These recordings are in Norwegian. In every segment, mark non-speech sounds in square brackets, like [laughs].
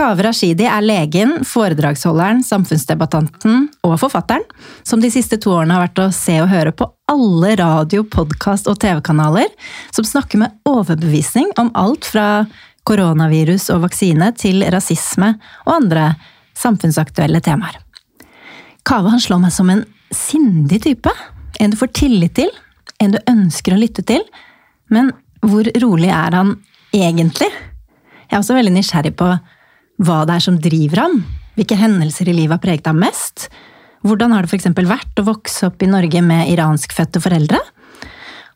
Kaveh Rashidi er legen, foredragsholderen, samfunnsdebattanten og forfatteren, som de siste to årene har vært å se og høre på alle radio-, podkast- og TV-kanaler, som snakker med overbevisning om alt fra koronavirus og vaksine til rasisme og andre samfunnsaktuelle temaer. Kaveh slår meg som en sindig type. En du får tillit til, en du ønsker å lytte til. Men hvor rolig er han egentlig? Jeg er også veldig nysgjerrig på hva det er som driver ham. Hvilke hendelser i livet har preget ham mest? Hvordan har det f.eks. vært å vokse opp i Norge med iranskfødte foreldre?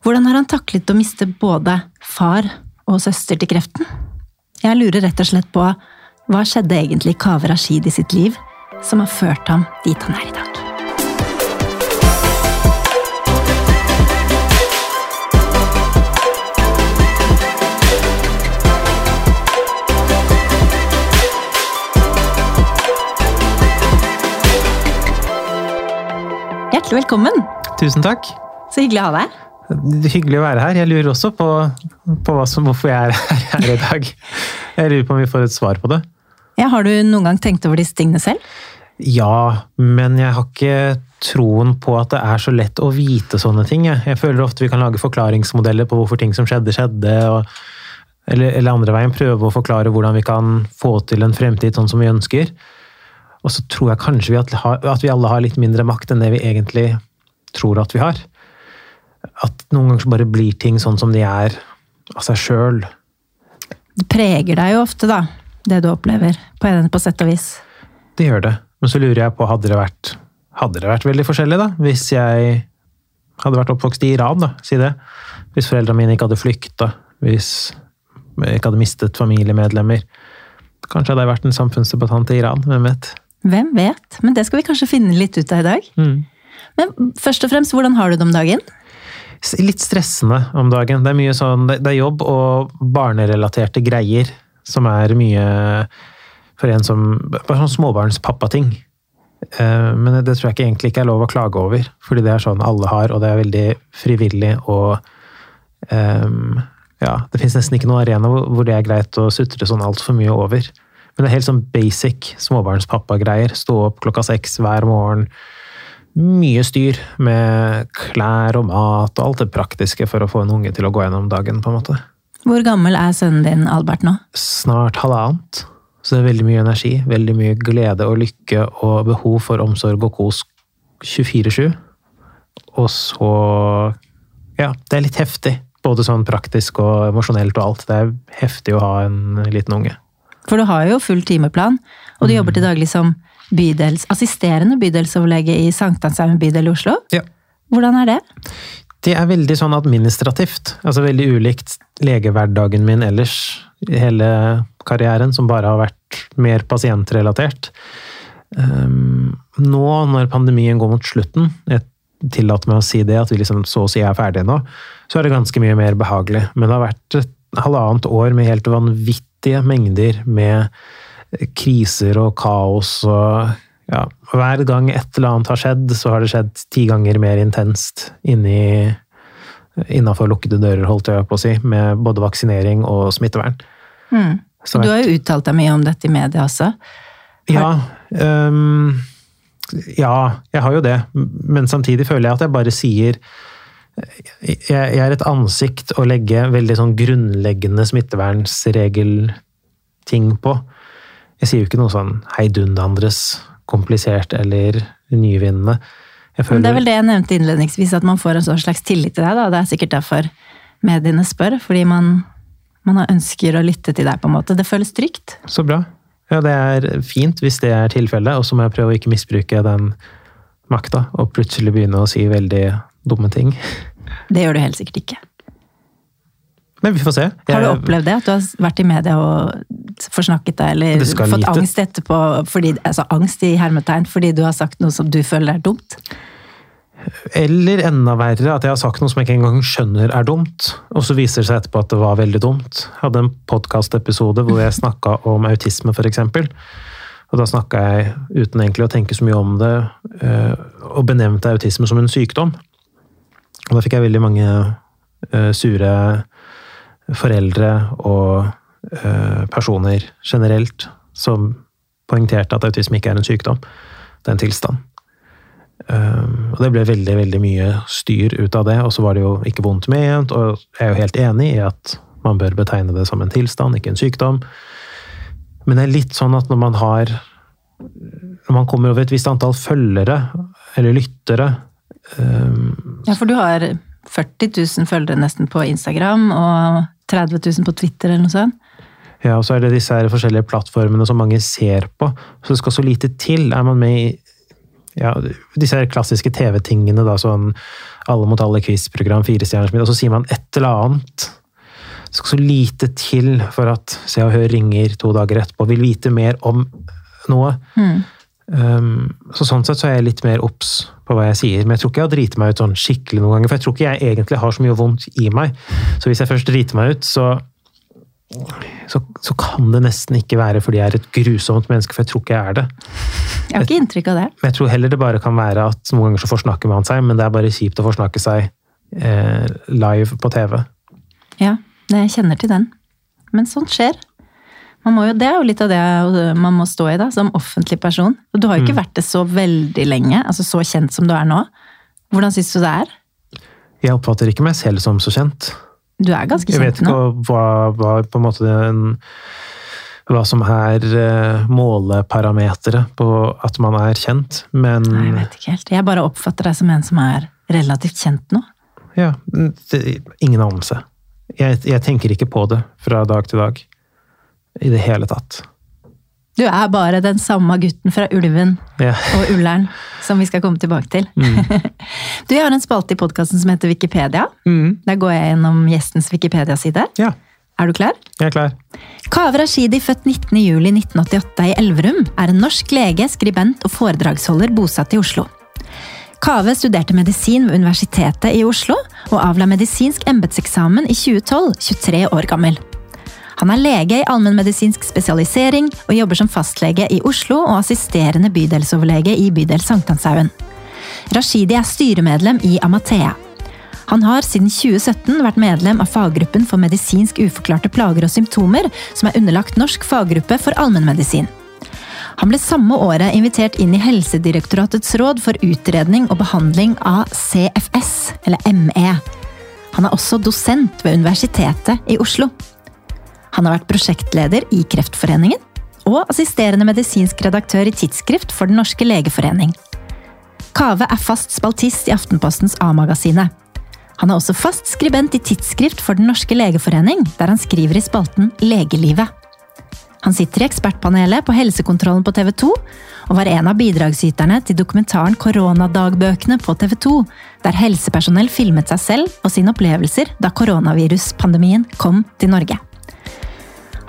Hvordan har han taklet å miste både far og søster til kreften? Jeg lurer rett og slett på hva skjedde egentlig i Kaveh Rashid i sitt liv som har ført ham dit han er i dag? Hjertelig velkommen! Tusen takk. Så hyggelig å ha deg. Det er Hyggelig å være her. Jeg lurer også på, på som, hvorfor jeg er [laughs] her i dag. Jeg lurer på om vi får et svar på det. Ja, har du noen gang tenkt over disse tingene selv? Ja, men jeg har ikke troen på at det er så lett å vite sånne ting. Jeg, jeg føler ofte vi kan lage forklaringsmodeller på hvorfor ting som skjedde, skjedde. Og, eller, eller andre veien prøve å forklare hvordan vi kan få til en fremtid sånn som vi ønsker. Og så tror jeg kanskje vi at, at vi alle har litt mindre makt enn det vi egentlig tror at vi har. At noen ganger så bare blir ting sånn som de er av seg sjøl. Det preger deg jo ofte, da, det du opplever, på, en, på sett og vis. Det gjør det. Men så lurer jeg på, hadde det vært, hadde det vært veldig forskjellig, da? Hvis jeg hadde vært oppvokst i Iran, da, si det. Hvis foreldrene mine ikke hadde flykta. Hvis jeg ikke hadde mistet familiemedlemmer. Kanskje hadde jeg vært en samfunnsdebattant i Iran, hvem vet? Hvem vet? Men det skal vi kanskje finne litt ut av i dag. Mm. Men først og fremst, hvordan har du det om dagen? Litt stressende om dagen. Det er mye sånn, det er jobb og barnerelaterte greier som er mye for en som Bare sånn småbarnspappating. Eh, men det tror jeg ikke egentlig ikke er lov å klage over, fordi det er sånn alle har, og det er veldig frivillig og um, Ja, det fins nesten ikke noen arena hvor det er greit å sutre sånn altfor mye over. Men det er helt sånn basic småbarnspappa-greier. Stå opp klokka seks hver morgen. Mye styr med klær og mat og alt det praktiske for å få en unge til å gå gjennom dagen. på en måte. Hvor gammel er sønnen din Albert nå? Snart halvannet. Så det er veldig mye energi, veldig mye glede og lykke og behov for omsorg og kos 24-7. Og så Ja, det er litt heftig. Både sånn praktisk og emosjonelt og alt. Det er heftig å ha en liten unge. For du har jo full timeplan, og du jobber til daglig som bydels, assisterende bydelsoverlege i Sankthanshaugen bydel i Oslo. Ja. Hvordan er det? Det er veldig sånn administrativt. Altså veldig ulikt legehverdagen min ellers. i Hele karrieren, som bare har vært mer pasientrelatert. Um, nå når pandemien går mot slutten, jeg tillater meg å si det, at vi liksom så å si er ferdige nå, så er det ganske mye mer behagelig. Men det har vært et halvannet år med helt vanvittige mengder med kriser og kaos og ja, hver gang et eller annet har skjedd, så har det skjedd ti ganger mer intenst inni innafor lukkede dører, holdt jeg på å si, med både vaksinering og smittevern. Mm. Så du har jo uttalt deg mye om dette i media også. Ja. Um, ja, jeg har jo det. Men samtidig føler jeg at jeg bare sier Jeg er et ansikt å legge veldig sånn grunnleggende smittevernsregelting på. Jeg sier jo ikke noe sånn heidundandres komplisert eller nyvinnende. Føler... Det er vel det jeg nevnte innledningsvis, at man får en sånn slags tillit til deg. Da. Det er sikkert derfor mediene spør, fordi man, man ønsker å lytte til deg, på en måte. Det føles trygt. Så bra. Ja, det er fint hvis det er tilfellet, og så må jeg prøve å ikke misbruke den makta og plutselig begynne å si veldig dumme ting. Det gjør du helt sikkert ikke. Men vi får se. Jeg... Har du opplevd det? At du har vært i media og forsnakket deg, eller fått lite. angst etterpå? Fordi, altså angst i hermetegn fordi du har sagt noe som du føler er dumt? Eller enda verre, at jeg har sagt noe som jeg ikke engang skjønner er dumt. Og så viser det seg etterpå at det var veldig dumt. Jeg hadde en podkastepisode hvor jeg snakka om autisme, f.eks. Og da snakka jeg, uten egentlig å tenke så mye om det, eh, og benevnte autisme som en sykdom. Og da fikk jeg veldig mange uh, sure foreldre og uh, personer generelt som poengterte at autisme ikke er en sykdom, det er en tilstand. Um, og det ble veldig veldig mye styr ut av det, og så var det jo ikke vondt ment, og jeg er jo helt enig i at man bør betegne det som en tilstand, ikke en sykdom. Men det er litt sånn at når man har Når man kommer over et visst antall følgere, eller lyttere um, Ja, for du har 40 000 følgere nesten på Instagram, og 30 000 på Twitter, eller noe sånt? Ja, og så er det disse her forskjellige plattformene som mange ser på. Så det skal så lite til. Er man med i ja, disse her klassiske TV-tingene, da, sånn Alle mot alle quiz-program, Firestjerners middag, og så sier man et eller annet. Det skal så lite til for at Se og Hør ringer to dager etterpå, vil vite mer om noe. Mm. Um, så sånn sett så er jeg litt mer obs på hva jeg sier. Men jeg tror ikke jeg har driti meg ut sånn skikkelig noen ganger. For jeg tror ikke jeg egentlig har så mye vondt i meg. Så hvis jeg først driter meg ut, så så, så, kan det nesten ikke være fordi jeg er et grusomt menneske, for jeg tror ikke jeg er det. Jeg har ikke inntrykk av det. Men jeg tror heller det bare kan være at noen ganger så forsnakker man seg, men det er bare kjipt å forsnakke seg eh, live på TV. Ja, jeg kjenner til den. Men sånt skjer. Jo, det er jo litt av det man må stå i da, som offentlig person. Og du har jo ikke mm. vært det så veldig lenge, altså så kjent som du er nå. Hvordan syns du det er? Jeg oppfatter ikke meg selv som så kjent. Du er ganske kjent nå. Jeg vet ikke hva, hva, på en måte den, hva som er uh, måleparameteret på at man er kjent, men Nei, Jeg vet ikke helt. Jeg bare oppfatter deg som en som er relativt kjent nå. Ja. Det, ingen anelse. Jeg, jeg tenker ikke på det fra dag til dag. I det hele tatt. Du er bare den samme gutten fra Ulven yeah. og Ullern, som vi skal komme tilbake til. Mm. [laughs] Du, Jeg har en spalte i podkasten som heter Wikipedia. Mm. Der går jeg gjennom gjestens Wikipedia-side. Ja. Er du klar? Jeg er klar. Kaveh Rashidi, født 19.07.1988 i Elverum, er en norsk lege, skribent og foredragsholder bosatt i Oslo. Kaveh studerte medisin ved Universitetet i Oslo, og avla medisinsk embetseksamen i 2012, 23 år gammel. Han er lege i allmennmedisinsk spesialisering og jobber som fastlege i Oslo og assisterende bydelsoverlege i bydel Sankthanshaugen. Rashidi er styremedlem i Amathea. Han har siden 2017 vært medlem av faggruppen for medisinsk uforklarte plager og symptomer, som er underlagt Norsk faggruppe for allmennmedisin. Han ble samme året invitert inn i Helsedirektoratets råd for utredning og behandling av CFS, eller ME. Han er også dosent ved Universitetet i Oslo. Han har vært prosjektleder i Kreftforeningen og assisterende medisinsk redaktør i Tidsskrift for Den norske legeforening. Kave er fast spaltist i Aftenpostens A-magasinet. Han er også fast skribent i Tidsskrift for Den norske legeforening, der han skriver i spalten Legelivet. Han sitter i ekspertpanelet på Helsekontrollen på TV 2, og var en av bidragsyterne til dokumentaren Koronadagbøkene på TV 2, der helsepersonell filmet seg selv og sine opplevelser da koronaviruspandemien kom til Norge.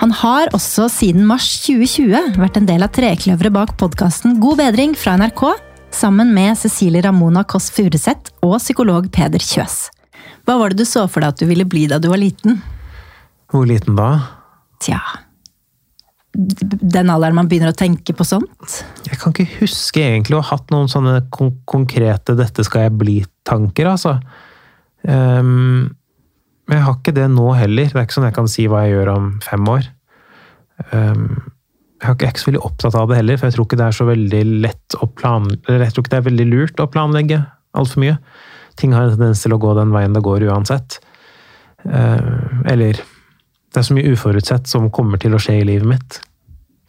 Han har også siden mars 2020 vært en del av trekløveret bak podkasten God bedring fra NRK, sammen med Cecilie Ramona Kåss Furuseth og psykolog Peder Kjøs. Hva var det du så for deg at du ville bli da du var liten? Hvor liten da? Tja Den alderen man begynner å tenke på sånt? Jeg kan ikke huske egentlig å ha hatt noen sånne kon konkrete 'dette skal jeg bli'-tanker, altså. Um, men jeg har ikke det nå heller. Det er ikke sånn jeg kan si hva jeg gjør om fem år. Um, jeg er ikke så veldig opptatt av det heller, for jeg tror ikke det er så veldig lett å planlegge Jeg tror ikke det er veldig lurt å planlegge altfor mye. Ting har en tendens til å gå den veien det går uansett. Uh, eller Det er så mye uforutsett som kommer til å skje i livet mitt.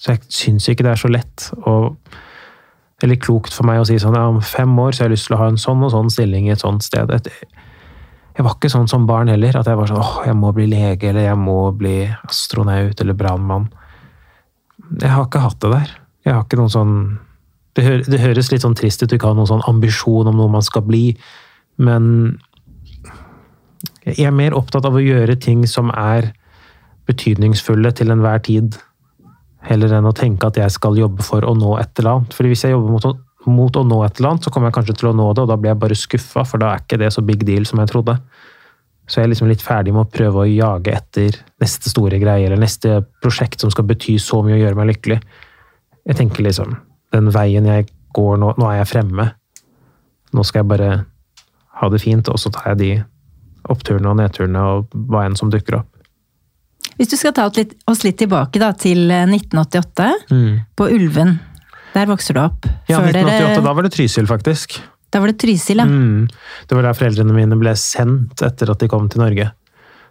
Så jeg syns ikke det er så lett og eller klokt for meg å si sånn ja, om fem år så har jeg lyst til å ha en sånn og sånn stilling i et sånt sted. Jeg var ikke sånn som barn heller, at jeg var sånn åh, jeg må bli lege, eller jeg må bli astronaut eller brannmann. Jeg har ikke hatt det der. Jeg har ikke noen sånn det, hø det, høres litt sånn trist ut å ikke ha noen sånn ambisjon om noe man skal bli, men jeg er mer opptatt av å gjøre ting som er betydningsfulle til enhver tid, heller enn å tenke at jeg skal jobbe for å nå et eller annet. Fordi hvis jeg jobber mot mot å nå et eller annet, så kommer jeg kanskje til å nå det, og da blir jeg bare skuffa, for da er ikke det så big deal som jeg trodde. Så jeg er liksom litt ferdig med å prøve å jage etter neste store greie, eller neste prosjekt som skal bety så mye og gjøre meg lykkelig. Jeg tenker liksom Den veien jeg går nå Nå er jeg fremme. Nå skal jeg bare ha det fint, og så tar jeg de oppturene og nedturene og hva enn som dukker opp. Hvis du skal ta oss litt, tilbake da, til eh, 1988, Mm. på Ulven. Der vokser du opp. Ja, 1988, dere, da var det Trysil, faktisk. da var det Trysil, ja. Mm. Det var der foreldrene mine ble sendt etter at de kom til Norge.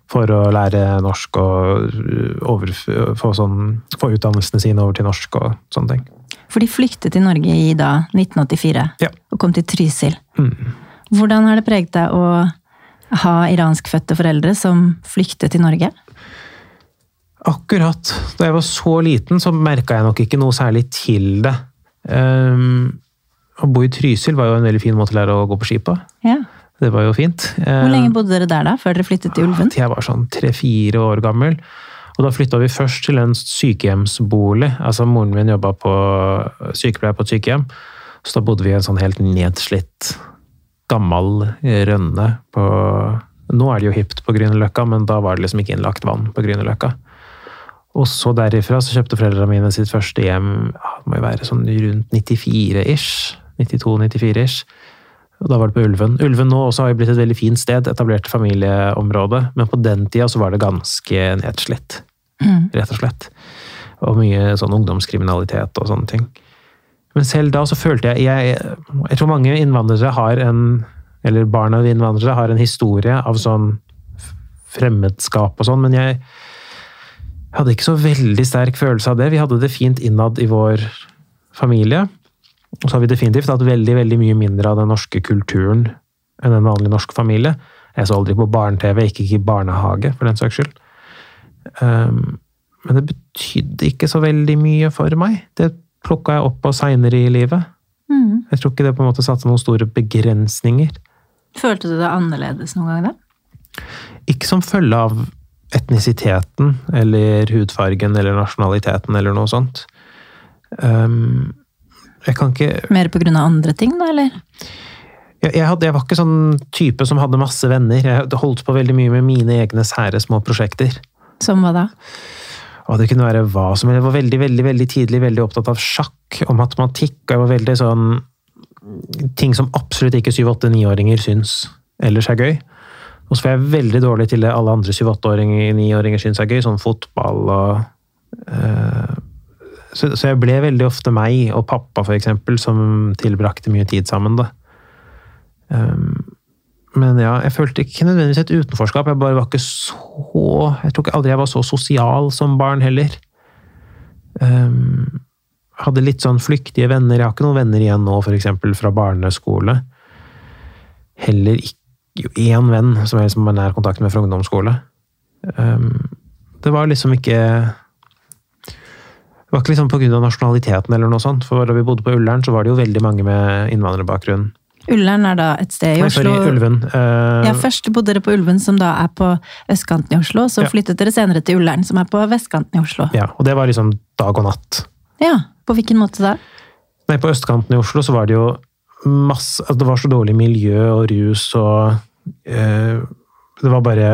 For å lære norsk og uh, over, få, sånn, få utdannelsene sine over til norsk og sånne ting. For de flyktet til Norge i da 1984 Ja. og kom til Trysil. Mm. Hvordan har det preget deg å ha iranskfødte foreldre som flyktet til Norge? Akkurat. Da jeg var så liten, så merka jeg nok ikke noe særlig til det. Um, å bo i Trysil var jo en veldig fin måte å lære å gå på ski på. Ja. Det var jo fint. Hvor lenge bodde dere der da, før dere flyttet til Ulven? Jeg var sånn tre-fire år gammel. Og da flytta vi først til en sykehjemsbolig. Altså Moren min jobba på sykepleier på et sykehjem. Så da bodde vi i en sånn helt nedslitt, gammel rønne på Nå er det jo hipt på Grünerløkka, men da var det liksom ikke innlagt vann på Grünerløkka. Og så derifra så kjøpte foreldrene mine sitt første hjem ja, det må jo være sånn rundt 94-ish. 92-94-ish. Og da var det på Ulven. Ulven nå også har jo blitt et veldig fint sted, etablert familieområde, men på den tida så var det ganske nedslitt, Mm. rett og slett. Og mye sånn ungdomskriminalitet og sånne ting. Men selv da så følte jeg Jeg, jeg tror mange innvandrere har en Eller barn av innvandrere har en historie av sånn fremmedskap og sånn, men jeg hadde ikke så veldig sterk følelse av det. Vi hadde det fint innad i vår familie. Og så har vi definitivt hatt veldig veldig mye mindre av den norske kulturen enn en vanlig norsk familie. Jeg så aldri på barne-TV, ikke i barnehage, for den saks skyld. Um, men det betydde ikke så veldig mye for meg. Det plukka jeg opp på seinere i livet. Mm. Jeg tror ikke det på en måte satte noen store begrensninger. Følte du deg annerledes noen gang da? Ikke som følge av etnisiteten eller hudfargen eller nasjonaliteten eller noe sånt. Um, jeg kan ikke Mer på grunn av andre ting da, eller? jeg, jeg, hadde, jeg var ikke sånn type som hadde masse venner. Jeg holdt på veldig mye med mine egne sære små prosjekter. Som hva da? Og det kunne være hva som helst. Jeg var veldig, veldig, veldig tidlig veldig opptatt av sjakk og matematikk. Og jeg var veldig sånn Ting som absolutt ikke 7-8-9-åringer syns ellers er gøy. Og så var jeg veldig dårlig til det alle andre 7-8-åringer 9-åringer syns er gøy, sånn fotball og eh, så, så jeg ble veldig ofte meg og pappa, for eksempel, som tilbrakte mye tid sammen, da. Um, men ja, jeg følte ikke nødvendigvis et utenforskap. Jeg bare var ikke så Jeg tror ikke aldri jeg var så sosial som barn heller. Um, hadde litt sånn flyktige venner. Jeg har ikke noen venner igjen nå, eksempel fra barneskole. Heller ikke jo, én venn som jeg liksom har nær kontakt med fra ungdomsskole. Um, det var liksom ikke Det var ikke liksom av nasjonaliteten eller noe sånt. For da vi bodde på Ullern, så var det jo veldig mange med innvandrerbakgrunn. Ullern er da et sted i Oslo. Nei, sorry, Ulven. Uh, Ja, først bodde dere på Ulven, som da er på østkanten i Oslo. Så Ja. flyttet dere senere til Ullern, som er på vestkanten i Oslo. ja, og det var liksom dag og natt. Ja, På hvilken måte da? Nei, på østkanten i Oslo så var det jo masse altså Det var så dårlig miljø og rus og Det var bare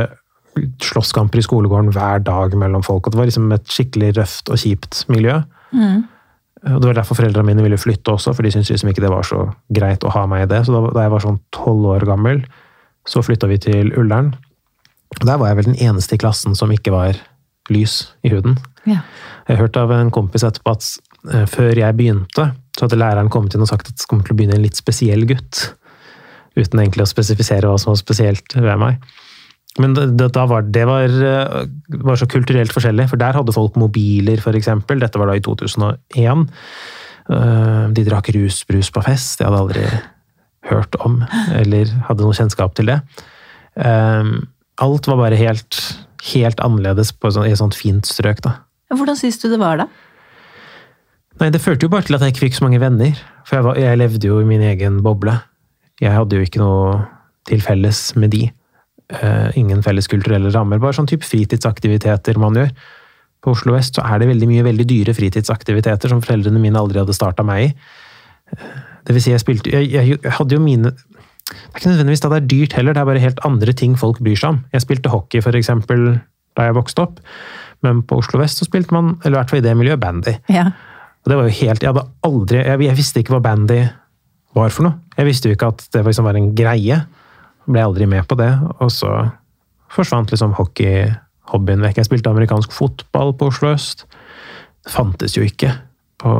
slåsskamper i skolegården hver dag mellom folk. og Det var liksom et skikkelig røft og kjipt miljø. Mm. Og Det var derfor foreldrene mine ville flytte også, for de syntes liksom ikke det var så greit å ha meg i det. Så da, da jeg var sånn tolv år gammel, så flytta vi til Ullern. Og Der var jeg vel den eneste i klassen som ikke var lys i huden. Ja. Jeg hørte av en kompis etterpå at eh, før jeg begynte, så hadde læreren kommet inn og sagt at det kommer til å begynne en litt spesiell gutt. Uten egentlig å spesifisere hva som var spesielt ved meg. Men det, var, det var, eh, var så kulturelt forskjellig, for der hadde folk mobiler, eksempel. Dette var da i 2001. Eh, De drakk rusbrus på fest. Jeg hadde aldri hørt om, eller hadde noe kjennskap til det. Eh, Alt var bare helt, helt annerledes sånt- i et sånt fint strøk, da. Hvordan syns du det var da? Nei, det førte jo bare til at jeg ikke fikk så mange venner. For jeg, var, jeg levde jo i min egen boble. Jeg hadde jo ikke noe til felles med de. Eh, ingen felles kulturelle rammer. Bare sånn type fritidsaktiviteter man gjør. På Oslo vest så er det veldig mye veldig dyre fritidsaktiviteter som foreldrene mine aldri hadde starta meg i. Eh, Det vil si, jeg spilte jeg, jeg, jeg hadde jo mine Det er ikke nødvendigvis at det er dyrt heller, det er bare helt andre ting folk bryr seg om. Jeg spilte hockey, for eksempel, da jeg vokste opp. Men på Oslo vest så spilte man, eller i hvert fall i det miljøet, bandy. Ja. Og det var jo helt, Jeg hadde aldri, jeg, jeg visste ikke hva bandy var for noe. Jeg visste jo ikke at det liksom var en greie. Ble aldri med på det. Og så forsvant liksom hockey, hobbyen vekk. Jeg spilte amerikansk fotball på Oslo øst. Det fantes jo ikke på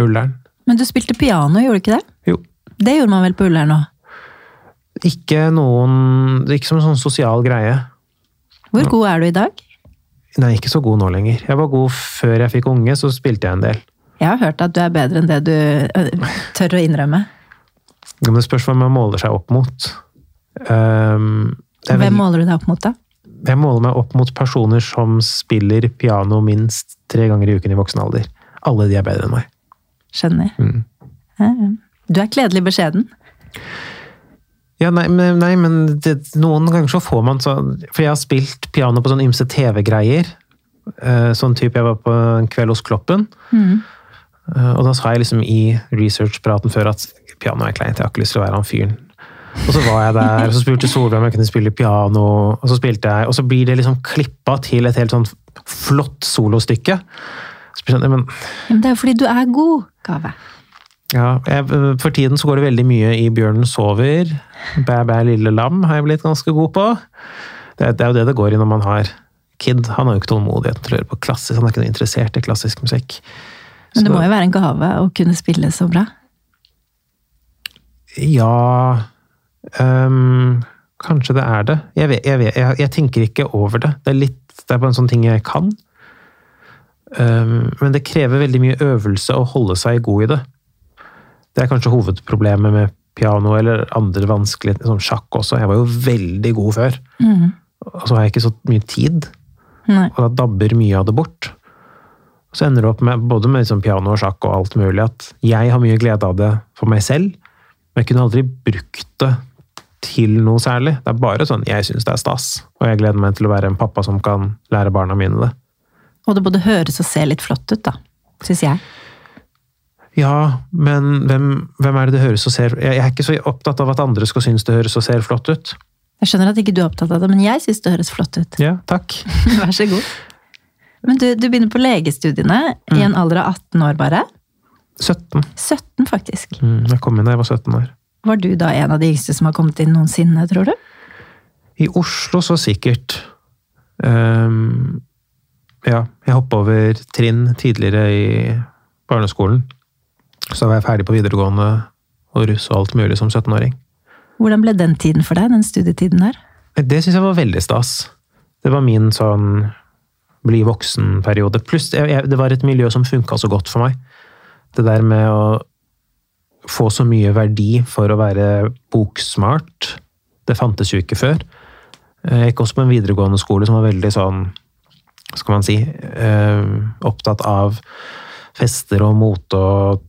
Ullern. Men du spilte piano, gjorde du ikke det? Jo. Det gjorde man vel på Ullern òg? Ikke noen Ikke som en sånn sosial greie. Hvor god er du i dag? Nei, ikke så god nå lenger. Jeg var god før jeg fikk unge, så spilte jeg en del. Jeg har hørt at du er bedre enn det du øh, tør å innrømme. Men det spørs hva man måler seg opp mot. Um, Hvem veldig- måler du deg opp mot, da? Jeg måler meg opp mot personer som spiller piano minst tre ganger i uken i voksen alder. Alle de er bedre enn meg. Skjønner. Mm. Du er kledelig beskjeden. Ja, nei, men, nei, men det, noen ganger så får man sånn For jeg har spilt piano på sånne ymse TV-greier. Eh, Sånn type jeg var på en kveld hos Kloppen. Mm. Eh, Og da sa jeg liksom i researchpraten før at piano er kleint, jeg har ikke lyst til å være han fyren. Og så var jeg der, og så spurte Solveig om jeg kunne spille piano, og så spilte jeg, og så blir det liksom klippa til et helt sånn flott solostykke. Sånn, men Men det er jo fordi du er god, Gave. Ja, jeg, for tiden så går det veldig mye i Bjørnen sover. Bæ, bæ, lille lam har jeg blitt ganske god på. Det, det er jo det det går i når man har kid. Han har jo ikke tålmodighet til å høre på klassisk, han er ikke noe interessert i klassisk musikk. Men det må jo være en gave å kunne spille så bra. Ja um, Kanskje det er det. Jeg, vet, jeg, vet, jeg, jeg tenker ikke over det. Det er, litt, det er bare en sånn ting jeg kan. Um, men det krever veldig mye øvelse å holde seg god i det. Det er kanskje hovedproblemet med piano eller andre vanskelige som sjakk også. Jeg var jo veldig god før. Mm. Og så har jeg ikke så mye tid, Nei. og da dabber mye av det bort. Så ender det opp med både med liksom piano og sjakk og alt mulig at jeg har mye glede av det for meg selv, men jeg kunne aldri brukt det til noe særlig. Det er bare sånn jeg syns det er stas, og jeg gleder meg til å være en pappa som kan lære barna mine det. Og det både høres og ser litt flott ut, da. Syns jeg. Ja, men hvem, hvem er det det høres og ser Jeg jeg er ikke så opptatt av at andre skal synes det høres og ser flott ut. Jeg skjønner at ikke du er opptatt av det, men jeg syns det høres flott ut. Ja, takk. [laughs] Vær så god. Men du, du begynner på legestudiene i en alder av 18 år bare. 17. 17, faktisk. Mm, jeg kom inn da jeg var 17 år. Var du da en av de yngste som har kommet inn noensinne, tror du? I Oslo så sikkert. Um, ja, jeg hoppa over trinn tidligere i barneskolen. Så var jeg ferdig på videregående og russ og alt mulig som 17-åring. Hvordan ble den tiden for deg, den studietiden der? Det syns jeg var veldig stas. Det var min sånn bli voksen-periode. Pluss det var et miljø som funka så godt for meg. Det der med å få så mye verdi for å være boksmart, det fantes jo ikke før. Jeg gikk også på en videregående skole som var veldig sånn, skal man si, eh, opptatt av fester og mote og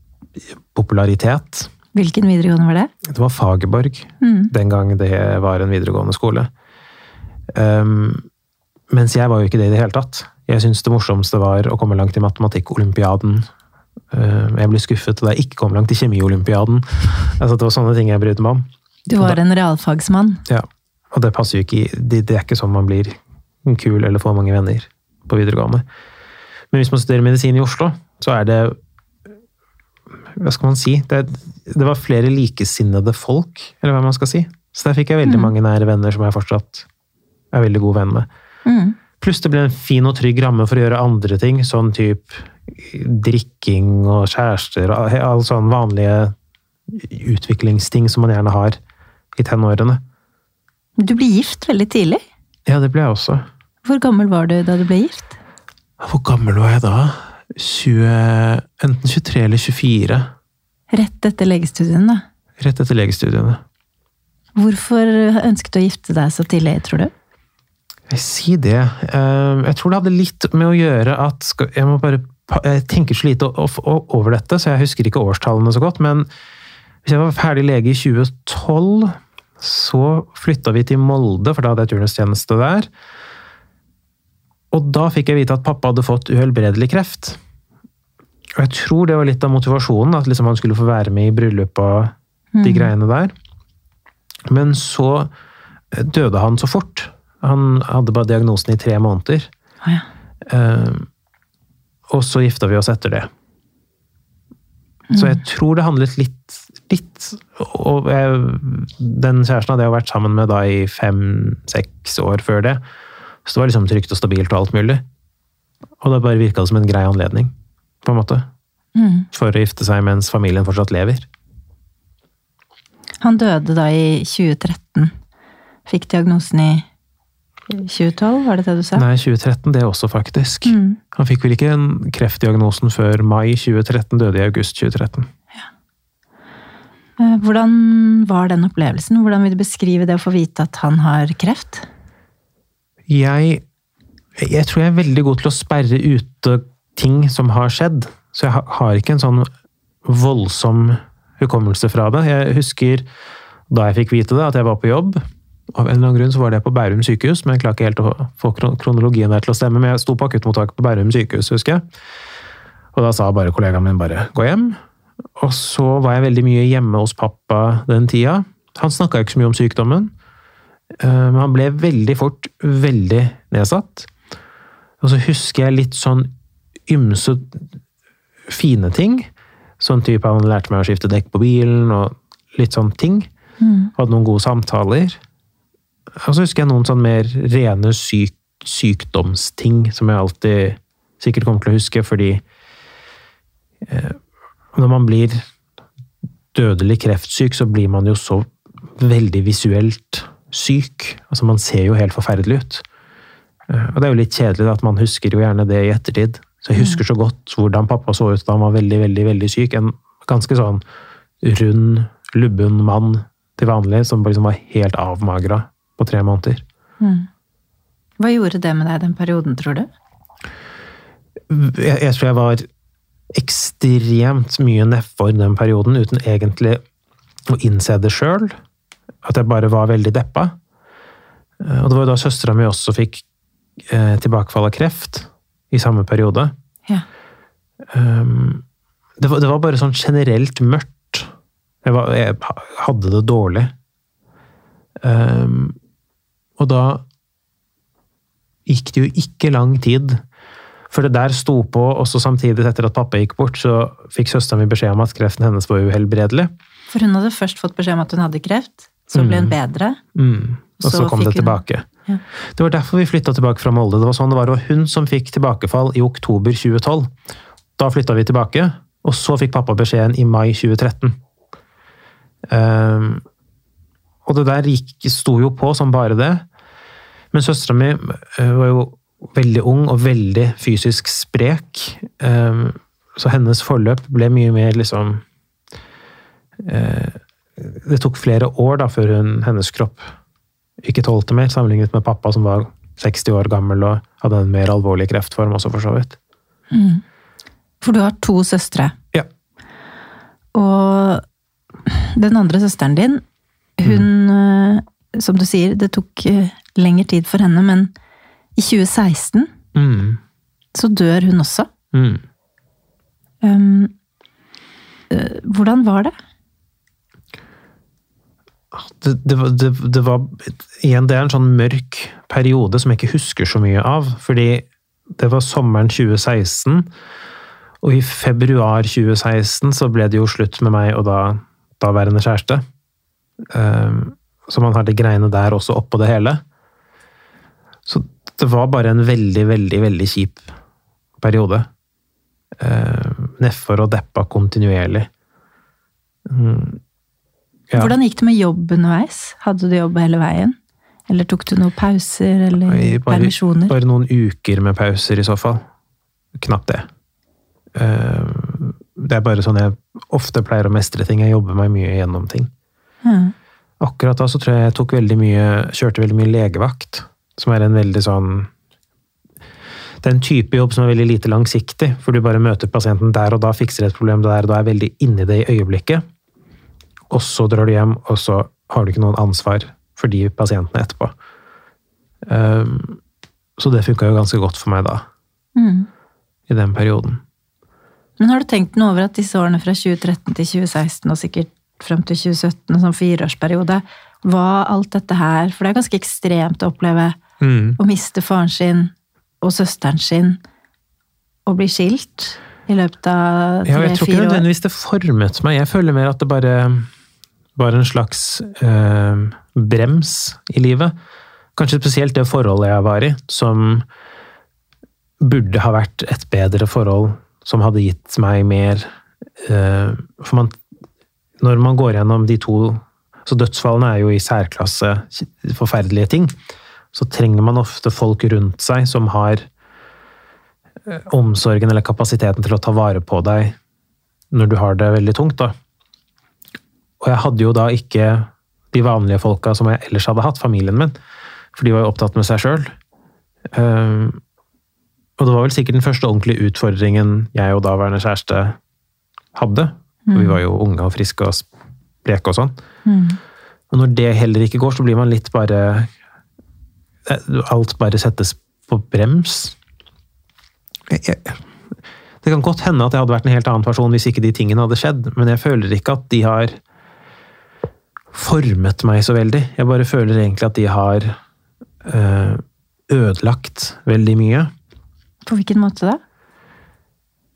popularitet. Hvilken videregående var det? Det var Fagerborg Mm. den gang det var en videregående skole. Um, mens jeg var jo ikke det i det hele tatt. Jeg syntes det morsomste var å komme langt i matematikkolympiaden. Um, jeg ble skuffet da jeg ikke kom langt i kjemiolympiaden. Altså, det var sånne ting jeg brydde meg om. Du var en realfagsmann. Ja. Og det passer jo ikke i det, det er ikke sånn man blir kul eller får mange venner på videregående. Men hvis man studerer medisin i Oslo, så er det Hva skal man si? Det, det var flere likesinnede folk, eller hva man skal si. Så der fikk jeg veldig Mm. mange nære venner som jeg fortsatt er veldig god venn med. Mm. Pluss det ble en fin og trygg ramme for å gjøre andre ting, sånn type drikking og kjærester og alle sånne vanlige utviklingsting som man gjerne har i tenårene. Du ble gift veldig tidlig. Ja, det ble jeg også. Hvor gammel var du da du ble gift? Hvor gammel var jeg da? 20, enten 23 eller 24. Rett etter legestudiene. Rett etter legestudiene. Hvorfor ønsket du å gifte deg så tidlig, tror du? Jeg sier det. Eh, Jeg tror det hadde litt med å gjøre at Jeg må bare jeg tenker så lite over dette, så jeg husker ikke årstallene så godt. Men hvis jeg var ferdig lege i 2012, så flytta vi til Molde, for da hadde jeg turnustjeneste der. Og da fikk jeg vite at pappa hadde fått uhelbredelig kreft. Og jeg tror det var litt av motivasjonen, at liksom han skulle få være med i bryllupet og de Mm. greiene der. Men så eh, døde han så fort. Han hadde bare diagnosen i tre måneder. Å ja. uh, og så gifta vi oss etter det. Så jeg tror det handlet litt, litt Og jeg, den kjæresten hadde jeg vært sammen med da i fem-seks år før det. Så det var liksom trygt og stabilt og alt mulig. Og det bare virka som en grei anledning, på en måte. Mm. For å gifte seg mens familien fortsatt lever. Han døde da i 2013. Fikk diagnosen i 2012, var det det du sa? Nei, 2013 det også, faktisk. Mm. Han fikk vel ikke en kreftdiagnosen før mai 2013, døde i august 2013. Ja. Hvordan var den opplevelsen? Hvordan vil du beskrive det å få vite at han har kreft? Jeg, jeg tror jeg er veldig god til å sperre ute ting som har skjedd. Så jeg har ikke en sånn voldsom hukommelse fra det. Jeg husker da jeg fikk vite det, at jeg var på jobb. Av en eller annen grunn så var det på Bærum sykehus, men jeg klarer ikke helt å få kronologien der til å stemme. Men jeg sto på akuttmottaket på Bærum sykehus, husker jeg. Og da sa bare kollegaen min bare 'gå hjem'. Og så var jeg veldig mye hjemme hos pappa den tida. Han snakka ikke så mye om sykdommen. Eh, Men han ble veldig fort veldig nedsatt. Og så husker jeg litt sånn ymse fine ting. Sånn type han lærte meg å skifte dekk på bilen og litt sånne ting. Mm. Hadde noen gode samtaler. Og så husker jeg noen sånn mer rene syk, sykdomsting som jeg alltid sikkert kommer til å huske, fordi eh, når man blir dødelig kreftsyk, så blir man jo så veldig visuelt syk. Altså, man ser jo helt forferdelig ut. Eh, Og det er jo litt kjedelig at man husker jo gjerne det i ettertid. Så jeg husker så godt hvordan pappa så ut da han var veldig, veldig, veldig syk. En ganske sånn rund, lubben mann til vanlig, som liksom var helt avmagra på tre måneder. Mm. Hva gjorde det med deg den perioden, tror du? Jeg, jeg tror jeg var ekstremt mye nedfor den perioden, uten egentlig å innse det sjøl. At jeg bare var veldig deppa. Eh, Og det var jo da søstera mi også fikk eh, tilbakefall av kreft i samme periode. Ja. Um, det, var, det var bare sånn generelt mørkt. Jeg, var, jeg hadde det dårlig. Um, og da gikk det jo ikke lang tid før det der sto på, også samtidig etter at pappa gikk bort, så fikk søstera mi beskjed om at kreften hennes var uhelbredelig. For hun hadde først fått beskjed om at hun hadde kreft, så ble hun bedre. Mm. Og så, Så kom det hun- tilbake. Ja. Det var derfor vi flytta tilbake fra Molde. Det var sånn det var, og hun som fikk tilbakefall i oktober 2012. Da flytta vi tilbake, og så fikk pappa beskjeden i mai 2013. Um, og det der gikk, sto jo på som bare det. Men søstera mi eh, var jo veldig ung og veldig fysisk sprek. Ehm, så hennes forløp ble mye mer liksom eh, Det tok flere år da før hun, hennes kropp ikke tålte mer, sammenlignet med pappa som var 60 år gammel og hadde en mer alvorlig kreftform også, for så vidt. For du har to søstre. Ja. Og den andre søsteren din, hun mm. Som du sier, det tok eh, lengre tid for henne, men i 2016 Mm. så dør hun også. Mm. Um, uh, hvordan var det? Det, det, var- det, det var Igjen, det er en sånn mørk periode som jeg ikke husker så mye av. Fordi det var sommeren 2016, og i februar 2016 så ble det jo slutt med meg og da daværende kjæreste. Um, så man har de greiene der også oppå det hele. Så det var bare en veldig, veldig, veldig kjip periode. Uh, Nedfor og deppa kontinuerlig. Mm. Ja. Hvordan gikk det med jobb underveis? Hadde du jobb hele veien? Eller tok du noen pauser eller bare, permisjoner? bare noen uker med pauser, i så fall. Knapt det. Eh, Det er bare sånn jeg ofte pleier å mestre ting. Jeg jobber meg mye gjennom ting. Ja. Akkurat da så tror jeg jeg tok veldig mye, kjørte veldig mye legevakt. Som er en veldig sånn Det er en type jobb som er veldig lite langsiktig. For du bare møter pasienten der og da, fikser et problem der og da, er veldig inni det i øyeblikket. Og så drar du hjem, og så har du ikke noen ansvar for de pasientene etterpå. Um, så det funka jo ganske godt for meg da, Mm. i den perioden. Men har du tenkt noe over at disse årene fra 2013 til 2016, og sikkert frem til 2017, en sånn fireårsperiode, var alt dette her For det er ganske ekstremt å oppleve Mm. å miste faren sin og søsteren sin og bli skilt i løpet av Ja, jeg tror ikke tre-fire år. nødvendigvis det formet meg. Jeg føler mer at det bare var en slags øh, brems i livet. kanskje spesielt det forholdet jeg var i, som burde ha vært et bedre forhold, som hadde gitt meg mer øh, For man, når man går gjennom de to Så dødsfallene er jo i særklasse forferdelige ting. Så trenger man ofte folk rundt seg som har eh, omsorgen eller kapasiteten til å ta vare på deg når du har det veldig tungt. da. Og jeg hadde jo da ikke de vanlige folka som jeg ellers hadde hatt, familien min. For de var jo opptatt med seg sjøl. Og det var vel sikkert den første ordentlige utfordringen jeg og daværende kjæreste hadde. Mm. Vi var jo unge og friske og spreke og sånn. Mm. Og når det heller ikke går, så blir man litt bare Alt bare settes på brems. Det kan godt hende at jeg hadde vært en helt annen person hvis ikke de tingene hadde skjedd, men jeg føler ikke at de har formet meg så veldig. Jeg bare føler egentlig at de har øh, ødelagt veldig mye. På hvilken måte da?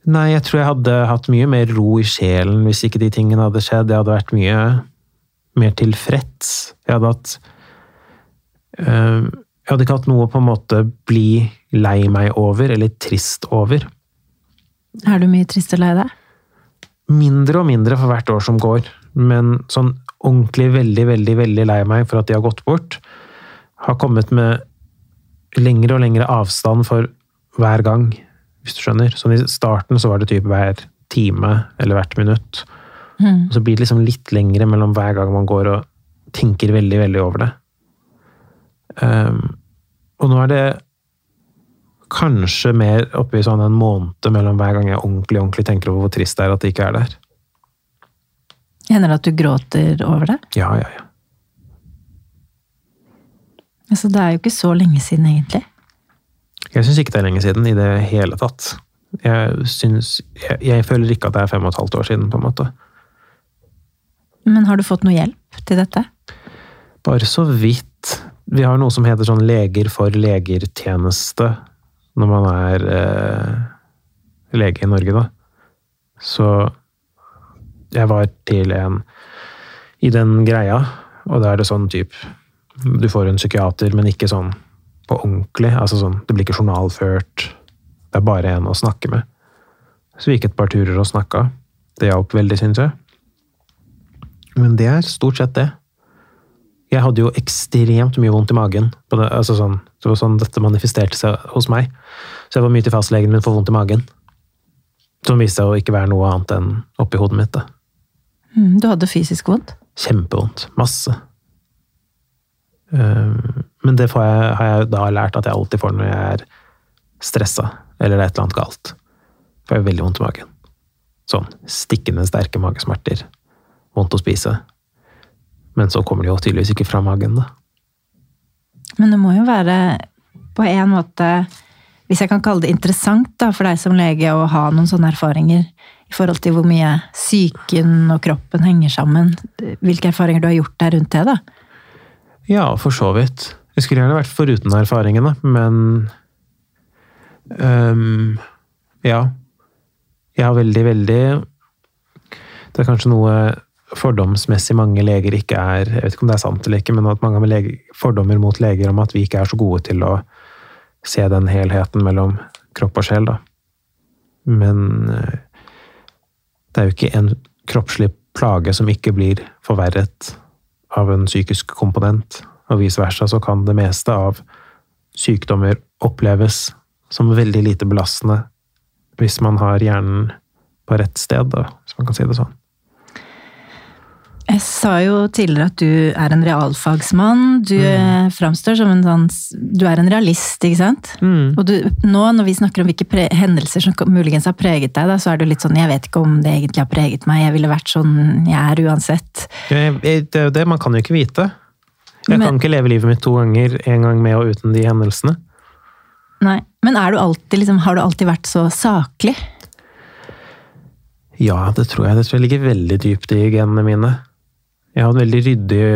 Nei, jeg tror jeg hadde hatt mye mer ro i sjelen hvis ikke de tingene hadde skjedd. Jeg hadde vært mye mer tilfreds. Jeg hadde hatt øh, Jeg hadde ikke hatt noe å på en måte bli lei meg over, eller trist over. Er du mye trist og lei deg? Mindre og mindre for hvert år som går. Men sånn ordentlig veldig, veldig, veldig lei meg for at de har gått bort. Har kommet med lengre og lengre avstand for hver gang, hvis du skjønner. Sånn I starten så var det type hver time eller hvert minutt. Mm. så blir det liksom litt lengre mellom hver gang man går og tenker veldig, veldig over det. Um, og nå er det kanskje mer oppi sånn en måned mellom hver gang jeg ordentlig, ordentlig tenker over hvor trist det er at det ikke er der. Hender det at du gråter over det? Ja, ja, ja. Altså, det er jo ikke så lenge siden, egentlig. Jeg syns ikke det er lenge siden i det hele tatt. Jeg, synes, jeg, jeg, føler ikke at det er fem og et halvt år siden, på en måte. Men har du fått noe hjelp til dette? Bare så vidt. Vi har noe som heter sånn Leger for leger-tjeneste når man er eh, lege i Norge, da. Så jeg var til en i den greia, og da er det sånn type Du får en psykiater, men ikke sånn på ordentlig. Altså sånn, det blir ikke journalført. Det er bare en å snakke med. Så vi gikk et par turer og snakka. Det hjalp veldig, syns jeg. Men det er stort sett det. Jeg hadde jo ekstremt mye vondt i magen. Det, altså sånn, det var sånn dette manifesterte seg hos meg. Så jeg var mye til fastlegen min for vondt i magen. Som viste seg å ikke være noe annet enn oppi hodet mitt. Da. Mm, du hadde fysisk vondt? Kjempevondt. Masse. Ehm, men det jeg, har jeg da lært at jeg alltid får når jeg er stressa, eller det er et eller annet galt. Får jeg veldig vondt i magen. Sånn stikkende sterke magesmerter. Vondt å spise. Men så kommer det jo tydeligvis ikke fra magen, da. Men det må jo være på en måte, hvis jeg kan kalle det interessant da, for deg som lege å ha noen sånne erfaringer i forhold til hvor mye psyken og kroppen henger sammen. Hvilke erfaringer du har gjort der rundt det, da? Ja, for så vidt. Jeg skulle gjerne vært foruten erfaringene, men um, Ja. Jeg har veldig, veldig Det er kanskje noe fordomsmessig mange leger ikke er Jeg vet ikke om det er sant eller ikke, men at mange har fordommer mot leger om at vi ikke er så gode til å se den helheten mellom kropp og sjel, da. Men eh, det er jo ikke en kroppslig plage som ikke blir forverret av en psykisk komponent, og vice versa så kan det meste av sykdommer oppleves som veldig lite belastende hvis man har hjernen på rett sted, da, hvis man kan si det sånn. Jeg sa jo tidligere at du er en realfagsmann. Du mm. framstår som en sånn Du er en realist, ikke sant? Mm. Og du, nå når vi snakker om hvilke hendelser som muligens har preget deg, da, så er du litt sånn Jeg vet ikke om det egentlig har preget meg. Jeg ville vært sånn jeg er uansett. Ja, det er jo det. Man kan jo ikke vite. Jeg Men, kan ikke leve livet mitt to ganger. En gang med og uten de hendelsene. Nei. Men er du alltid, liksom, har du alltid vært så saklig? Ja, det tror jeg. Det tror jeg ligger veldig dypt i genene mine. Jeg har en veldig ryddig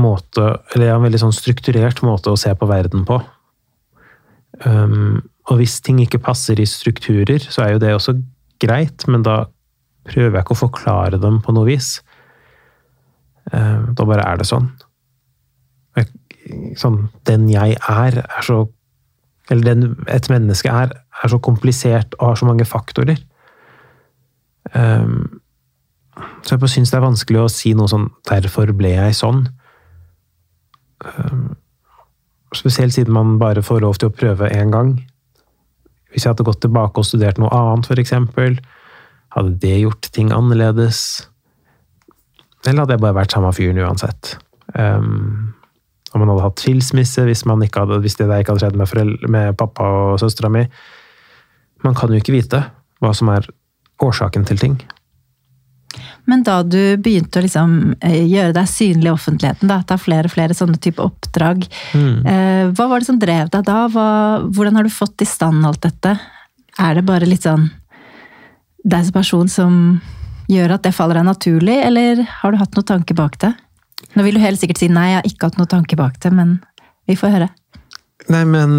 måte, eller jeg har en veldig sånn strukturert måte å se på verden på. Um, og hvis ting ikke passer i strukturer, så er jo det også greit, men da prøver jeg ikke å forklare dem på noe vis. Um, da bare er det sånn. Sånn Den jeg er, er så Eller den et menneske er, er så komplisert og har så mange faktorer. Um, så jeg syns det er vanskelig å si noe sånn 'derfor ble jeg sånn'. Um, spesielt siden man bare får lov til å prøve én gang. Hvis jeg hadde gått tilbake og studert noe annet, f.eks., hadde det gjort ting annerledes? Eller hadde jeg bare vært samme fyren uansett? Um, om man hadde hatt skilsmisse, hvis, hadde, hvis det der ikke hadde skjedd med, med pappa og søstera mi. Man kan jo ikke vite hva som er årsaken til ting. Men da du begynte å liksom eh, gjøre deg synlig i offentligheten, da, ta flere og flere sånne type oppdrag, mm. eh, hva var det som drev deg da? Hva, hvordan har du fått i stand alt dette? Er det bare litt sånn deg som person som gjør at det faller deg naturlig, eller har du hatt noen tanke bak det? Nå vil du helt sikkert si nei, jeg har ikke hatt noen tanke bak det, men vi får høre. Nei, men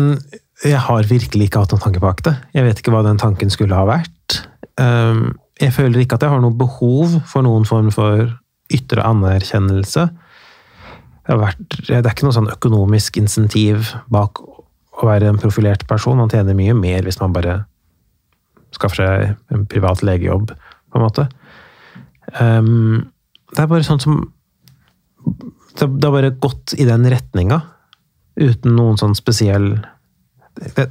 jeg har virkelig ikke hatt noen tanke bak det. Jeg vet ikke hva den tanken skulle ha vært. Um, jeg føler ikke at jeg har noe behov for noen form for ytre anerkjennelse. Det, vært, det er ikke noe sånn økonomisk insentiv bak å være en profilert person. Man tjener mye mer hvis man bare skaffer seg en privat legejobb, på en måte. Um, det er bare sånn som Det har bare gått i den retninga, uten noen sånn spesiell det,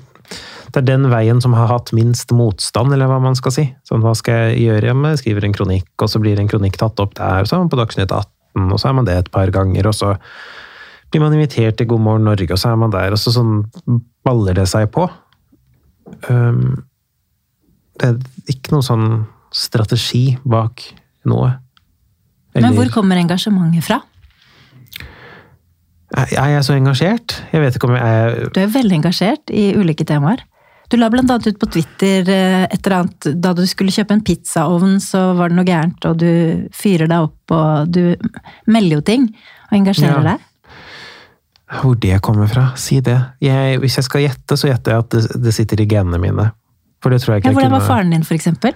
det er den veien som har hatt minst motstand, eller hva man skal si. Sånn, hva skal jeg gjøre? Jeg skriver en kronikk, og så blir en kronikk tatt opp der, så er man på Dagsnytt 18, og så er man det et par ganger, og så blir man invitert til God morgen Norge, og så er man der, og så sånn baller det seg på. Um, det er ikke noen sånn strategi bak noe. Eller, Men hvor kommer engasjementet fra? Er jeg så engasjert? Jeg vet ikke om jeg er Du er veldig engasjert i ulike temaer. Du la annet ut på Twitter eh, et eller annet da du skulle kjøpe en pizzaovn, så var det noe gærent, og du fyrer deg opp, og du melder jo ting og engasjerer ja. deg. Hvor det kommer fra? Si det. Jeg, hvis jeg skal gjette, så gjetter jeg at det, det sitter i genene mine. For det tror jeg ikke ja, Hvordan var faren din, for eksempel?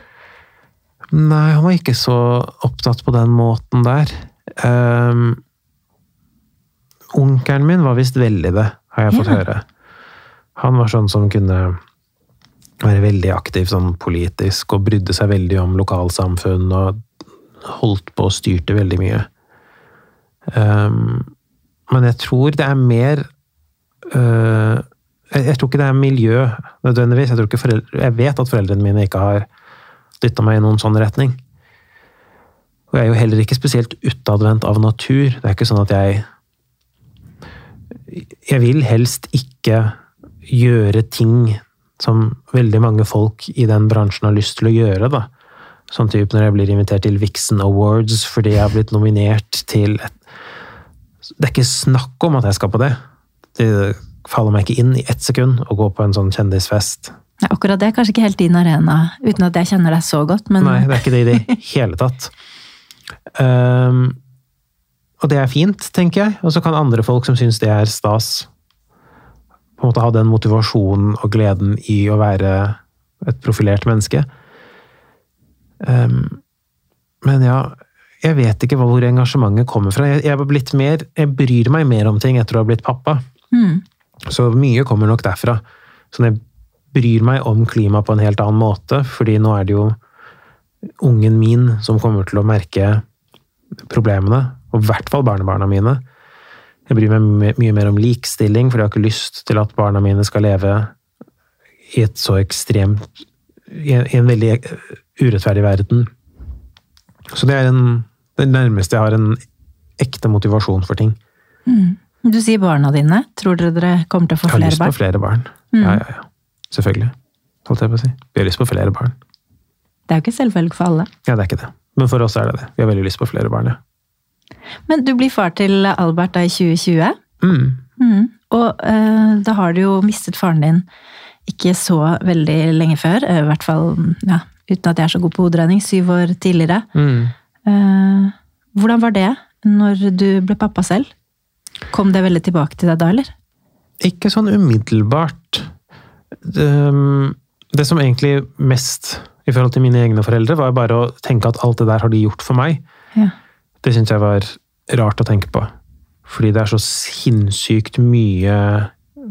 Nei, han var ikke så opptatt på den måten der. Um, onkelen min var visst veldig det, har jeg fått ja. høre. Han var sånn som kunne være veldig aktiv sånn politisk og brydde seg veldig om lokalsamfunn og holdt på og styrte veldig mye. Um, men jeg tror det er mer uh, jeg, jeg, tror ikke det er miljø nødvendigvis. Jeg, foreldre, jeg vet at foreldrene mine ikke har dytta meg i noen sånn retning. Og jeg er jo heller ikke spesielt utadvendt av natur. Det er ikke sånn at jeg Jeg vil helst ikke gjøre ting som veldig mange folk i den bransjen har lyst til å gjøre. da. Sånn type når jeg blir invitert til Vixen Awards fordi jeg har blitt nominert til et Det er ikke snakk om at jeg skal på det. Det faller meg ikke inn i ett sekund å gå på en sånn kjendisfest. Ja, akkurat det er kanskje ikke helt din arena, uten at jeg kjenner deg så godt, men Nei, det er ikke det i det hele tatt. Um, [laughs] og det er fint, tenker jeg. Og så kan andre folk som syns det er stas, på en måte ha den motivasjonen og gleden i å være et profilert menneske. Um, men ja, jeg vet ikke hvor engasjementet kommer fra. Jeg, jeg, mer, jeg, bryr meg mer om ting etter å ha blitt pappa. Mm. Så mye kommer nok derfra. Så jeg bryr meg om klima på en helt annen måte, fordi nå er det jo ungen min som kommer til å merke problemene. Og i hvert fall barnebarna mine. Jeg bryr meg mye mer om likestilling, for jeg har ikke lyst til at barna mine skal leve i et så ekstremt I en veldig urettferdig verden. Så det er en, det nærmeste jeg har en ekte motivasjon for ting. Mm. Du sier barna dine. Tror dere dere kommer til å få flere barn? Jeg har lyst på flere barn. Mm. Ja, ja, ja. Selvfølgelig. Holdt jeg på å si. Vi har lyst på flere barn. Det er jo ikke selvfølgelig for alle. Ja, det er ikke det. Men for oss er det det. Vi har veldig lyst på flere barn, ja. Men du blir far til Albert da i 2020. Mm. Mm. Og uh, da har du jo mistet faren din ikke så veldig lenge før. Uh, I hvert fall ja, uten at jeg er så god på hoderegning, syv år tidligere. Mm. Uh, hvordan var det når du ble pappa selv? Kom det veldig tilbake til deg da, eller? Ikke sånn umiddelbart. Det, det som egentlig mest i forhold til mine egne foreldre, var bare å tenke at alt det der har de gjort for meg. Ja. Det syns jeg var rart å tenke på. Fordi det er så sinnssykt mye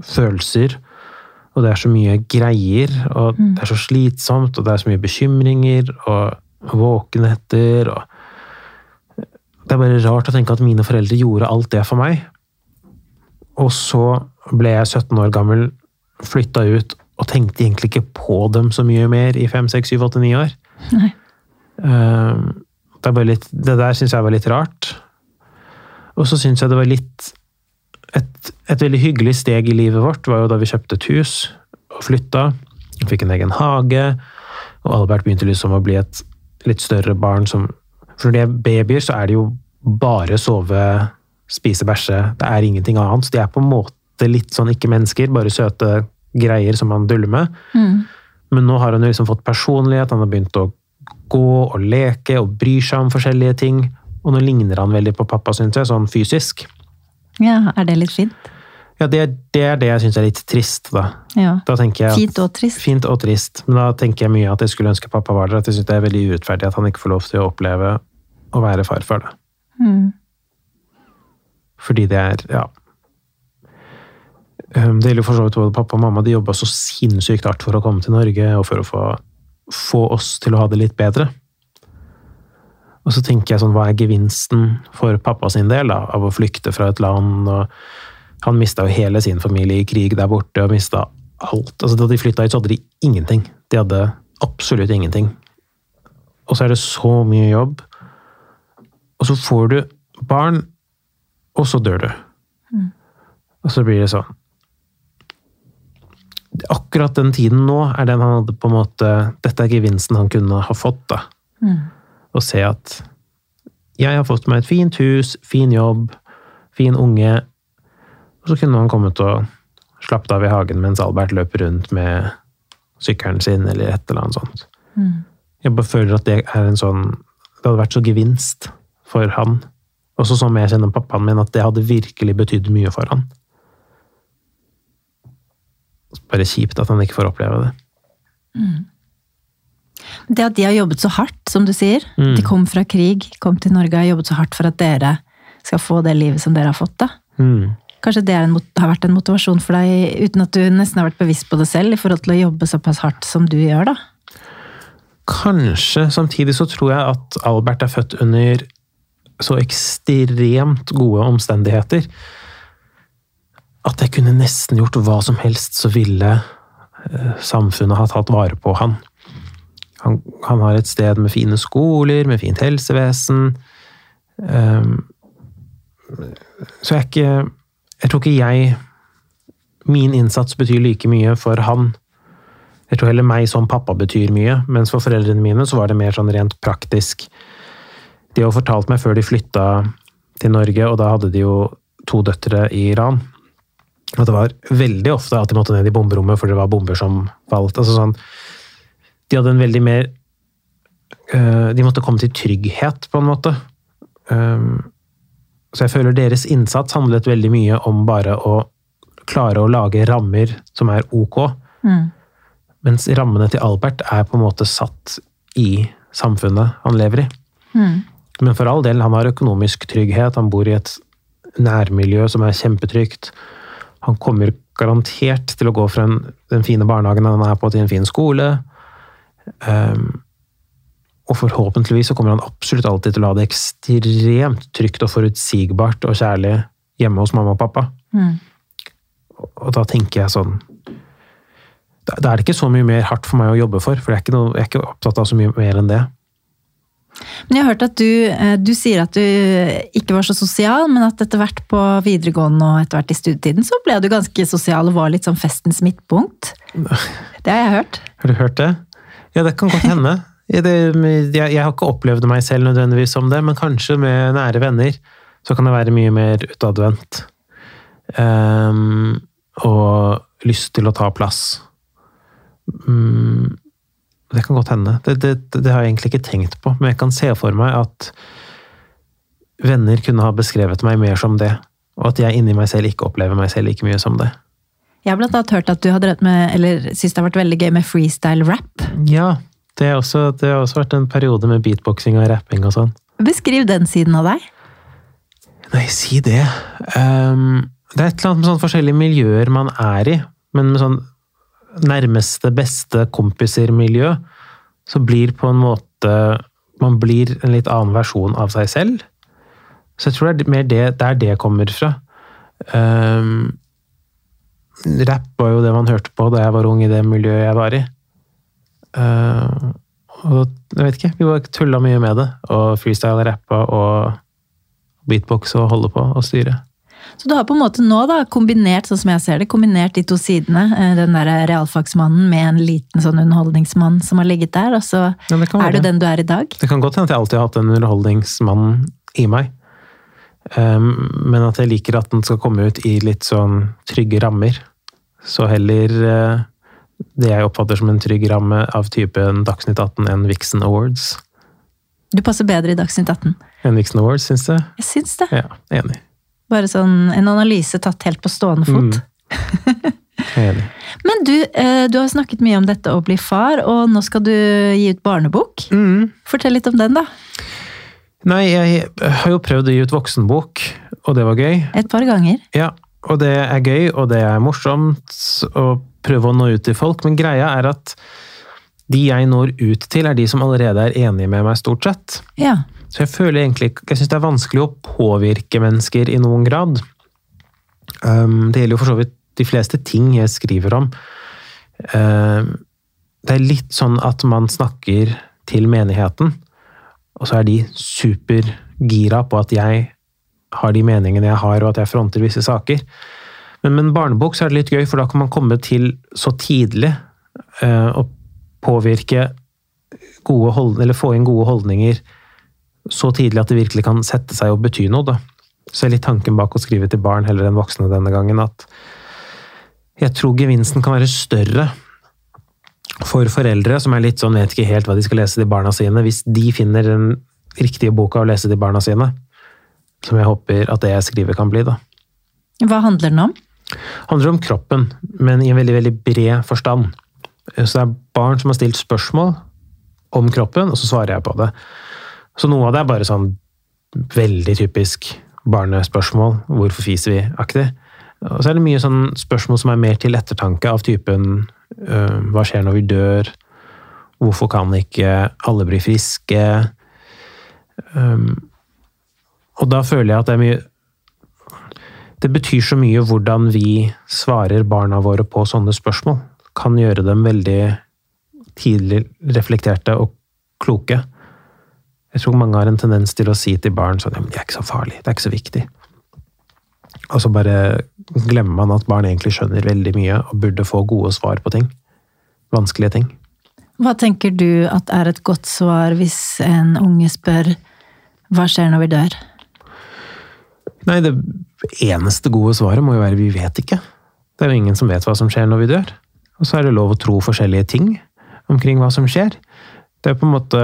følelser, og det er så mye greier, og det er så slitsomt, og det er så mye bekymringer og våkenheter og Det er bare rart å tenke at mine foreldre gjorde alt det for meg. Og så ble jeg 17 år gammel, flytta ut og tenkte egentlig ikke på dem så mye mer i 5, 6, 7, 8, 9 år. Nei. Bare litt, det der syns jeg var litt rart. Og så syns jeg det var litt et, et veldig hyggelig steg i livet vårt var jo da vi kjøpte et hus og flytta. Fikk en egen hage, og Albert begynte liksom å bli et litt større barn som For når de er babyer, så er det jo bare sove, spise, bæsje. Det er ingenting annet. Så de er på en måte litt sånn ikke-mennesker, bare søte greier som man duller med. Mm. Men nå har han jo liksom fått personlighet, han har begynt å gå og leke og bryr seg om forskjellige ting. Og nå ligner han veldig på pappa, syns jeg, sånn fysisk. Ja, er det litt fint? Ja, det, det er det jeg syns er litt trist, da. Ja. Da jeg Fint og trist. Fint og trist. Men da tenker jeg mye at jeg skulle ønske pappa var der. At jeg syns det er veldig urettferdig at han ikke får lov til å oppleve å være farfar. Da. Mm. Fordi det er Ja. Um, Det gjelder for så vidt både pappa og mamma. De jobba så sinnssykt hardt for å komme til Norge og for å få, få oss til å ha det litt bedre. Og så tenker jeg sånn, hva er gevinsten for pappa sin del da, av å flykte fra et land? og Han mista jo hele sin familie i krig der borte og mista alt. Altså, da de flytta hit, så hadde de ingenting. De hadde absolutt ingenting. Og så er det så mye jobb. Og så får du barn, og så dør du. Og så blir det sånn Akkurat den tiden nå er den han hadde på en måte Dette er gevinsten han kunne ha fått, da. Mm. Se at jeg har fått meg et fint hus, fin jobb, fin unge. Og så kunne han kommet og slappet av i hagen mens Albert løper rundt med sykkelen sin, eller et eller annet sånt. Mm. Jeg bare føler at det er en sånn Det hadde vært så gevinst for han. Også som jeg kjenner pappaen min, at det hadde virkelig betydd mye for han. Bare kjipt at han ikke får oppleve det. Det at de har jobbet så hardt, som du sier. Mm. De kom fra krig, kom til Norge og har jobbet så hardt for at dere skal få det livet som dere har fått. da. Mm. Kanskje det en, har vært en motivasjon for deg, uten at du nesten har vært bevisst på det selv, i forhold til å jobbe såpass hardt som du gjør, da? Kanskje. Samtidig så tror jeg at Albert er født under så ekstremt gode omstendigheter at jeg kunne nesten gjort hva som helst, så ville eh, samfunnet ha tatt vare på han. han. Han har et sted med fine skoler, med fint helsevesen. Ehm, så jeg er ikke Jeg tror ikke jeg Min innsats betyr like mye for han jeg tror heller meg som pappa betyr mye, mens for foreldrene mine så var det mer sånn rent praktisk. De har fortalt meg før de flytta til Norge, og da hadde de jo to døtre i Iran, at det var veldig ofte at de måtte ned i bomberommet for det var bomber som falt. Altså sånn, de hadde en veldig mer øh, De måtte komme til trygghet, på en måte. Um, så jeg føler deres innsats handlet veldig mye om bare å klare å lage rammer som er ok. Mm. Mens rammene til Albert er på en måte satt i samfunnet han lever i. Mm. Men for all del, han har økonomisk trygghet, han bor i et nærmiljø som er kjempetrygt. Han kommer garantert til å gå fra en, den fine barnehagen han er på, til en fin skole. Um, og forhåpentligvis så kommer han absolutt alltid til å ha det ekstremt trygt og forutsigbart og kjærlig hjemme hos mamma og pappa. Mm. Og da tenker jeg sånn da er det ikke så mye mer hardt for meg å jobbe for, for jeg er ikke, noe, jeg er ikke opptatt av så mye mer enn det. Men jeg har hørt at du, eh, du sier at du ikke var så sosial, men at etter hvert på videregående og etter hvert i studietiden, så ble du ganske sosial og var litt sånn festens midtpunkt. Det har jeg hørt. Har du hørt det? Ja, det kan godt hende. Jeg, har ikke opplevd meg selv nødvendigvis som det, men kanskje med nære venner så kan jeg være mye mer utadvendt. Ehm, og lyst til å ta plass. Mm, det kan godt hende. Det, det, det har jeg egentlig ikke tenkt på, men jeg kan se for meg at venner kunne ha beskrevet meg mer som det, og at jeg inni meg selv ikke opplever meg selv like mye som det. Jeg har blant annet hørt at du har drevet med, eller syns det har vært veldig gøy med freestyle rap. Ja, det, har, også, det har også vært en periode med beatboxing og rapping og sånn. Beskriv den siden av deg. Nei, si det. Um, det er et eller annet med sånne forskjellige miljøer man er i, men med sånn nærmeste, beste kompiser-miljø, så blir på en måte Man blir en litt annen versjon av seg selv. Så jeg tror det er mer det, der det kommer fra. Um, Rapp var jo det man hørte på da jeg var ung i det miljøet jeg var i. Uh, og jeg vet ikke, vi bare tulla mye med det. Og freestyle-rappa og beatbox og holde på og styre. Så du har på en måte nå da, kombinert sånn som jeg ser det, kombinert de to sidene. eh, Den der realfagsmannen med en liten sånn underholdningsmann som har ligget der. Og så Ja, er du den du er i dag. Det kan godt hende at jeg alltid har hatt en underholdningsmann i meg. Um, men at jeg liker at den skal komme ut i litt sånn trygge rammer. Så heller uh, det jeg oppfatter som en trygg ramme av typen Dagsnytt 18 enn Vixen Awards. Du passer bedre i Dagsnytt 18. Enn Vixen Awards, syns jeg. Jeg syns det. Ja, enig. Bare sånn en analyse tatt helt på stående fot. Mm. [laughs] Enig. Men du, eh, du har snakket mye om dette å bli far, og nå skal du gi ut barnebok. Mm. Fortell litt om den, da. Nei, jeg har jo prøvd å gi ut voksenbok, og det var gøy. Et par ganger. Ja, og det er gøy, og det er morsomt å prøve å nå ut til folk, men greia er at de jeg når ut til, er de som allerede er enige med meg, stort sett. Ja. Så jeg føler egentlig Jeg syns det er vanskelig å påvirke mennesker i noen grad. Um, det gjelder jo for så vidt de fleste ting jeg skriver om. Um, det er litt sånn at man snakker til menigheten, og så er de supergira på at jeg har de meningene jeg har, og at jeg fronter visse saker. Men med en barnebok så er det litt gøy, for da kan man komme til så tidlig eh, og påvirke gode hold, eller få inn gode holdninger så tidlig at det virkelig kan sette seg og bety noe. Da. Så er litt tanken bak å skrive til barn heller enn voksne denne gangen at jeg tror gevinsten kan være større for foreldre som er litt sånn, vet ikke helt hva de skal lese til barna sine, hvis de finner den riktige boka å lese til barna sine. Som jeg håper at det jeg skriver kan bli, da. Hva handler den om? handler om kroppen, men i en veldig, veldig bred forstand. Så det er barn som har stilt spørsmål om kroppen, og så svarer jeg på det. Så noe av det er bare sånn veldig typisk barnespørsmål. Hvorfor fiser vi-aktig. Og så er det mye sånn spørsmål som er mer til ettertanke, av typen øh, hva skjer når vi dør? Hvorfor kan ikke alle bli friske? Um, og da føler jeg at det er mye det betyr så mye hvordan vi svarer barna våre på sånne spørsmål. Kan gjøre dem veldig tidlig reflekterte og kloke. Jeg tror mange har en tendens til å si til barn sånn ja, men det er ikke så farlig, det er ikke så viktig. Og så bare glemmer man at barn egentlig skjønner veldig mye og burde få gode svar på ting. Vanskelige ting. Hva tenker du at er et godt svar hvis en unge spør hva skjer når vi dør? Nei, det eneste gode svaret må jo være vi vet ikke. Det er jo ingen som vet hva som skjer når vi dør. Og så er det lov å tro forskjellige ting omkring hva som skjer. Det er på en måte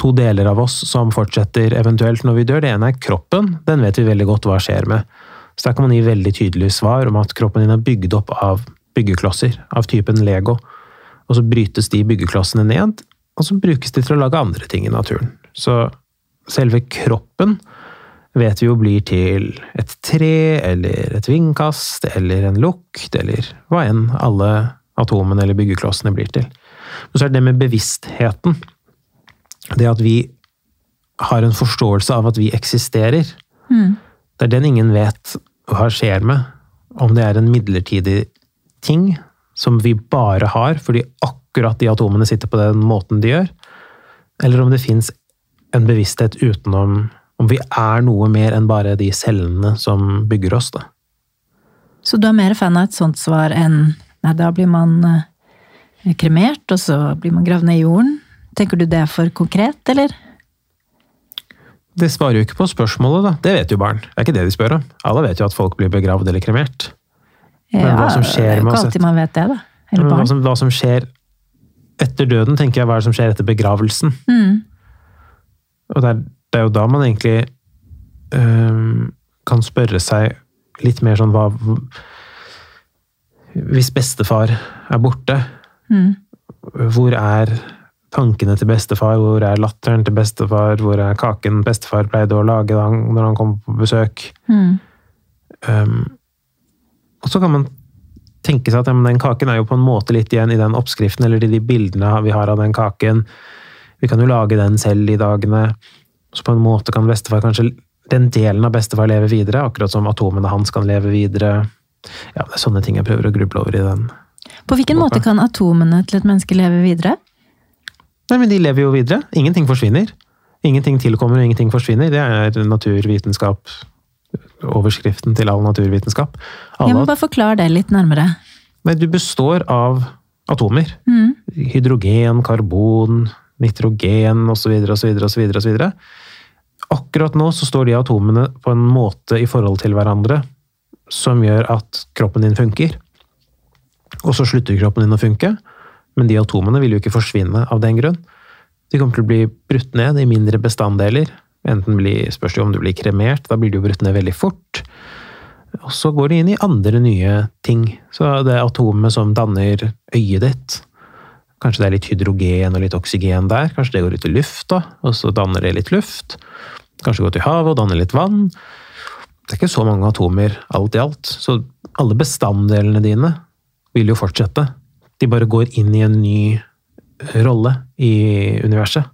to deler av oss som fortsetter eventuelt når vi dør. Det ene er kroppen. Den vet vi veldig godt hva skjer med. Så der kan man gi veldig tydelige svar om at kroppen din er bygd opp av byggeklosser av typen Lego. Og så brytes de byggeklossene ned, og så brukes de til å lage andre ting i naturen. Så selve kroppen vet vi jo blir til et tre, eller et vindkast, eller en lukt, eller hva enn alle atomene eller byggeklossene blir til. Men så er det det med bevisstheten. Det at vi har en forståelse av at vi eksisterer. Mm. Det er den ingen vet hva skjer med. Om det er en midlertidig ting som vi bare har fordi akkurat de atomene sitter på den måten de gjør, eller om det fins en bevissthet utenom om vi er noe mer enn bare de cellene som bygger oss, da. Så du er mer fan av et sånt svar enn nei, da blir man eh, kremert, og så blir man gravd ned i jorden? Tenker du det er for konkret, eller? Det svarer jo ikke på spørsmålet, da. Det vet jo barn. Det er ikke det de spør om. Alle vet jo at folk blir begravd eller kremert. Men hva som skjer er med oss alltid man vet det, da. Eller Men hva som, hva som skjer etter døden, tenker jeg, hva er det som skjer etter begravelsen? Mm. Og det er, det er jo da man egentlig øhm, kan spørre seg litt mer sånn hva Hvis bestefar er borte, Mm. hvor er tankene til bestefar? Hvor er latteren til bestefar? Hvor er kaken bestefar pleide å lage da når han kom på besøk? Mm. Um, og så kan man tenke seg at ja, men den kaken er jo på en måte litt igjen i den oppskriften, eller i de bildene vi har av den kaken. Vi kan jo lage den selv i dagene. Så på en måte kan bestefar kanskje Den delen av bestefar leve videre, akkurat som atomene hans kan leve videre. Ja, det er sånne ting jeg prøver å gruble over i den. På hvilken måte kan atomene til et menneske leve videre? Nei, men de lever jo videre. Ingenting forsvinner. Ingenting tilkommer, og ingenting forsvinner. Det er naturvitenskap. Overskriften til all naturvitenskap. Jeg ja, må bare forklare det litt nærmere. Nei, du består av atomer. Mm. Hydrogen, karbon, nitrogen osv. osv. osv. Akkurat nå så står de atomene på en måte i forhold til hverandre som gjør at kroppen din funker. Og så slutter kroppen din å funke, men de atomene vil jo ikke forsvinne av den grunn. De kommer til å bli brutt ned i mindre bestanddeler. Enten blir, spørs det om du blir kremert, da blir de jo brutt ned veldig fort. Og så går de inn i andre nye ting. Så det atomet som danner øyet ditt Kanskje det er litt hydrogen og litt oksygen der. Kanskje det går ut i lufta, og så danner det litt luft. Kanskje det går til havet og danner litt vann. Det er ikke så mange atomer alt i alt. Så alle bestanddelene dine vil jo fortsette. De bare går inn i en ny rolle i universet.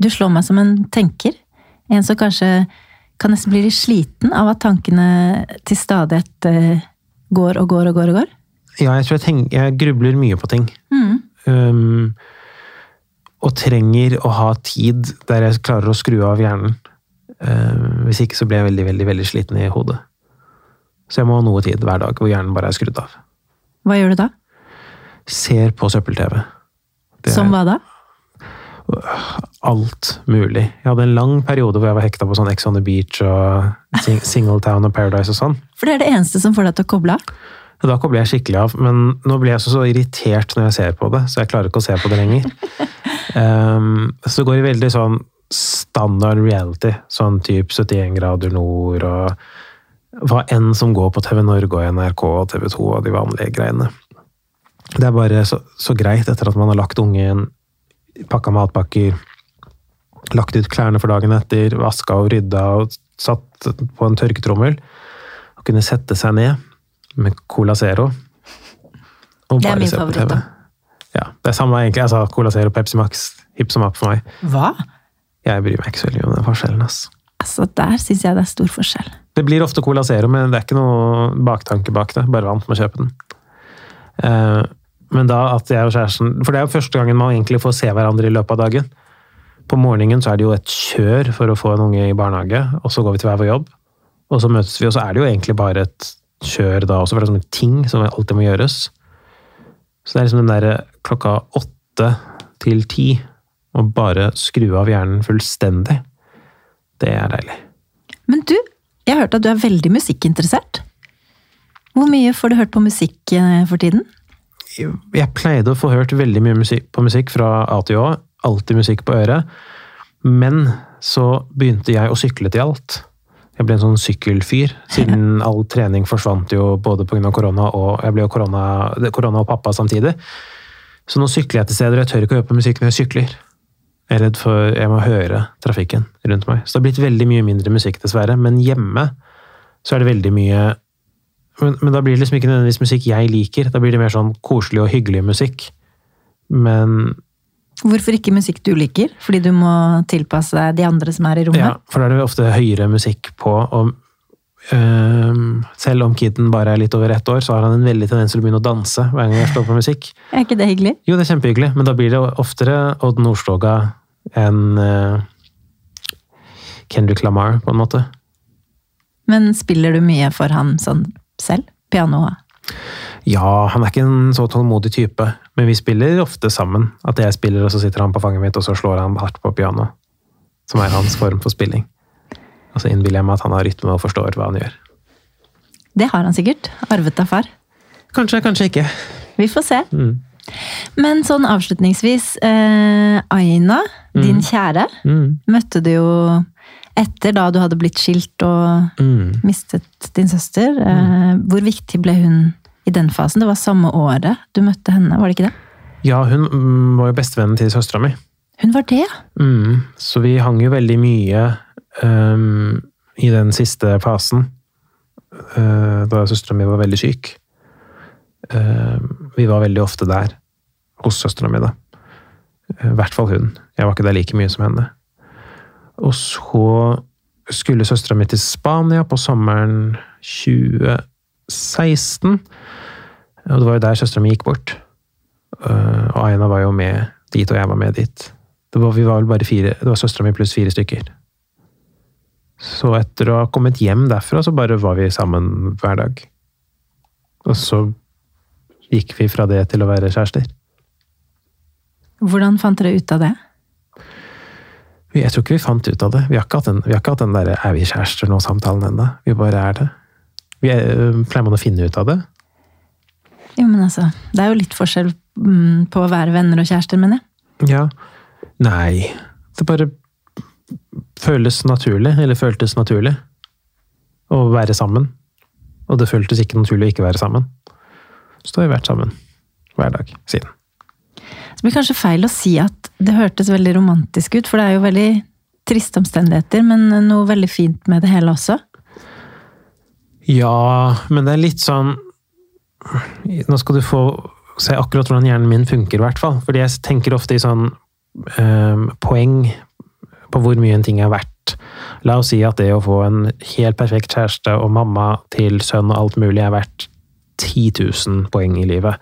Du slår meg som en tenker. En som kanskje kan nesten bli litt sliten av at tankene til stadighet eh, går og går og går og går. Ja, jeg tror jeg, tenker, jeg grubler mye på ting. Mm. Um, og trenger å ha tid der jeg klarer å skru av hjernen. Um, hvis ikke så blir jeg veldig, veldig, veldig sliten i hodet. Så jeg må ha noe tid hver dag hvor hjernen bare er skrudd av. Hva gjør du da? Ser på søppel-TV. Som hva da? alt mulig. Jeg hadde en lang periode hvor jeg var hekta på sånn Ex on the Beach og Sing [laughs] Singletown og Paradise og sånn. For det er det eneste som får deg til å koble av. Da kobler jeg skikkelig av, men nå blir jeg så, så irritert når jeg ser på det, så jeg klarer ikke å se på det lenger. Um, [laughs] så det går i veldig sånn standard reality, sånn type 71 grader nord og hva enn som går på TV Norge og NRK og TV 2 og de vanlige greiene. Det er bare så, så greit etter at man har lagt ungen, pakka matpakker, lagt ut klærne for dagen etter, vaska og rydda og satt på en tørketrommel, og kunne sette seg ned med Cola Zero. Og Det bare min se på favoritt, TV. da. Ja, det er samme egentlig. Altså, Cola Zero, Pepsi Max, hipp som happ for meg. Hva? Jeg bryr meg ikke så veldig om den forskjellen. ass. Altså, Der syns jeg det er stor forskjell. Det blir ofte Cola Zero, men det er ikke noe baktanke bak det. Bare vant med å kjøpe den. Eh, men da at jeg og kjæresten For det er jo første gangen man egentlig får se hverandre i løpet av dagen. På morgenen så er det jo et kjør for å få en unge i barnehage, og så går vi til hver vår jobb. Og så møtes vi, og så er det jo egentlig bare et kjør da også, for det er sånne ting som alltid må gjøres. Så det er liksom den derre klokka åtte til ti, å bare skru av hjernen fullstendig. Det er deilig. Men du, jeg har hørt at du er veldig musikkinteressert. Hvor mye får du hørt på musikk eh, for tiden? Jeg pleide å få hørt veldig mye musikk, på musikk fra A til Å. Alltid musikk på øret. Men så begynte jeg å sykle til alt. Jeg ble en sånn sykkelfyr, siden [laughs] all trening forsvant jo både pga. korona og jeg ble jo korona, korona og pappa samtidig. Så nå sykler jeg til steder, og jeg tør ikke å høre på musikk når jeg sykler. Jeg er redd for jeg må høre trafikken rundt meg. Så det har blitt veldig mye mindre musikk, dessverre. Men hjemme så er det veldig mye men, men da blir det liksom ikke nødvendigvis musikk jeg liker. Da blir det mer sånn koselig og hyggelig musikk. Men Hvorfor ikke musikk du liker? Fordi du må tilpasse deg de andre som er i rommet? ja, for da er det ofte høyere musikk på. Og øh, selv om kiden bare er litt over ett år, så har han en veldig tendens til å begynne å danse hver gang jeg står på musikk. Er ikke det hyggelig? Jo, det er kjempehyggelig, men da blir det oftere Odd Nordstoga enn øh, Kendrick Lamar, på en måte. Men spiller du mye for han sånn selv? Piano? Ja, han er ikke en så tålmodig type, men vi spiller ofte sammen. At jeg spiller, og så sitter han på fanget mitt, og så slår han hardt på piano. Som er hans form for spilling. Og så innbiller jeg meg at han har rytme og forstår hva han gjør. Det har han sikkert. Arvet av far. Kanskje, kanskje ikke. Vi får se. Mm. Men sånn avslutningsvis. Eh, Aina, din kjære, Mm. møtte du jo etter da du hadde blitt skilt og Mm. mistet din søster. Mm. hvor viktig ble hun i den fasen? Det var samme året du møtte henne, var det ikke det? Ja, hun mm, var jo bestevennen til søstera mi. Hun var det? Mm, så vi hang jo veldig mye um, i den siste fasen, uh, da søstera mi var veldig syk. Uh, vi var veldig ofte der, hos søstera mi, da. I hvert fall hun. Jeg var ikke der like mye som henne. Og så skulle søstera mi til Spania på sommeren 2016. Og det var jo der søstera mi gikk bort. Uh, og Aina var jo med dit, og jeg var med dit. Det var, vi var vel bare fire, det var søstera mi pluss fire stykker. Så etter å ha kommet hjem derfra, så bare var vi sammen hver dag. Og så gikk vi fra det til å være kjærester. Hvordan fant dere ut av det? Jeg tror ikke vi fant ut av det. Vi har ikke hatt den, vi har ikke hatt den der 'er vi kjærester nå'-samtalen ennå. Vi bare er det. Vi er, pleier man å finne ut av det? Jo, men altså, Det er jo litt forskjell mm, på å være venner og kjærester, mener jeg. Ja. Nei. Det bare føles naturlig, eller føltes naturlig, å være sammen. Og det føltes ikke naturlig å ikke være sammen. Så da har vi vært sammen hver dag siden. Det blir kanskje feil å si at det hørtes veldig romantisk ut, for det er jo veldig triste omstendigheter, men noe veldig fint med det hele også. Ja, men det er litt sånn Nå skal du få se akkurat hvordan hjernen min funker, i hvert fall. Fordi jeg tenker ofte i sånn eh, poeng på hvor mye en ting er verdt. La oss si at det å få en helt perfekt kjæreste og mamma til sønn og alt mulig er verdt 10 000 poeng i livet.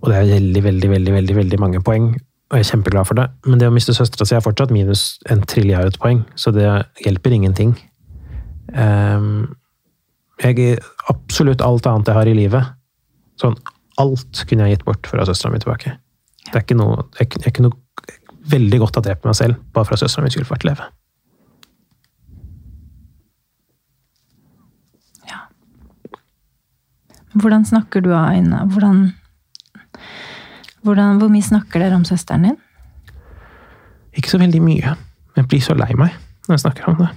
Og det er veldig, veldig, veldig, veldig, veldig mange poeng, og jeg er kjempeglad for det. Men det å miste søstera si er fortsatt minus en trilliard poeng, så det hjelper ingenting. Um, jeg, absolutt alt annet jeg har i livet, sånn alt kunne jeg gitt bort for å ha søstera mi tilbake. Det er ikke noe, jeg, jeg kunne veldig godt ha drept meg selv bare for at søstera mi skulle fått leve. Ja. Hvordan snakker du, Aina? Hvordan, hvordan, hvor mye snakker dere om søsteren din? Ikke så veldig mye. Jeg blir så lei meg når jeg snakker om det.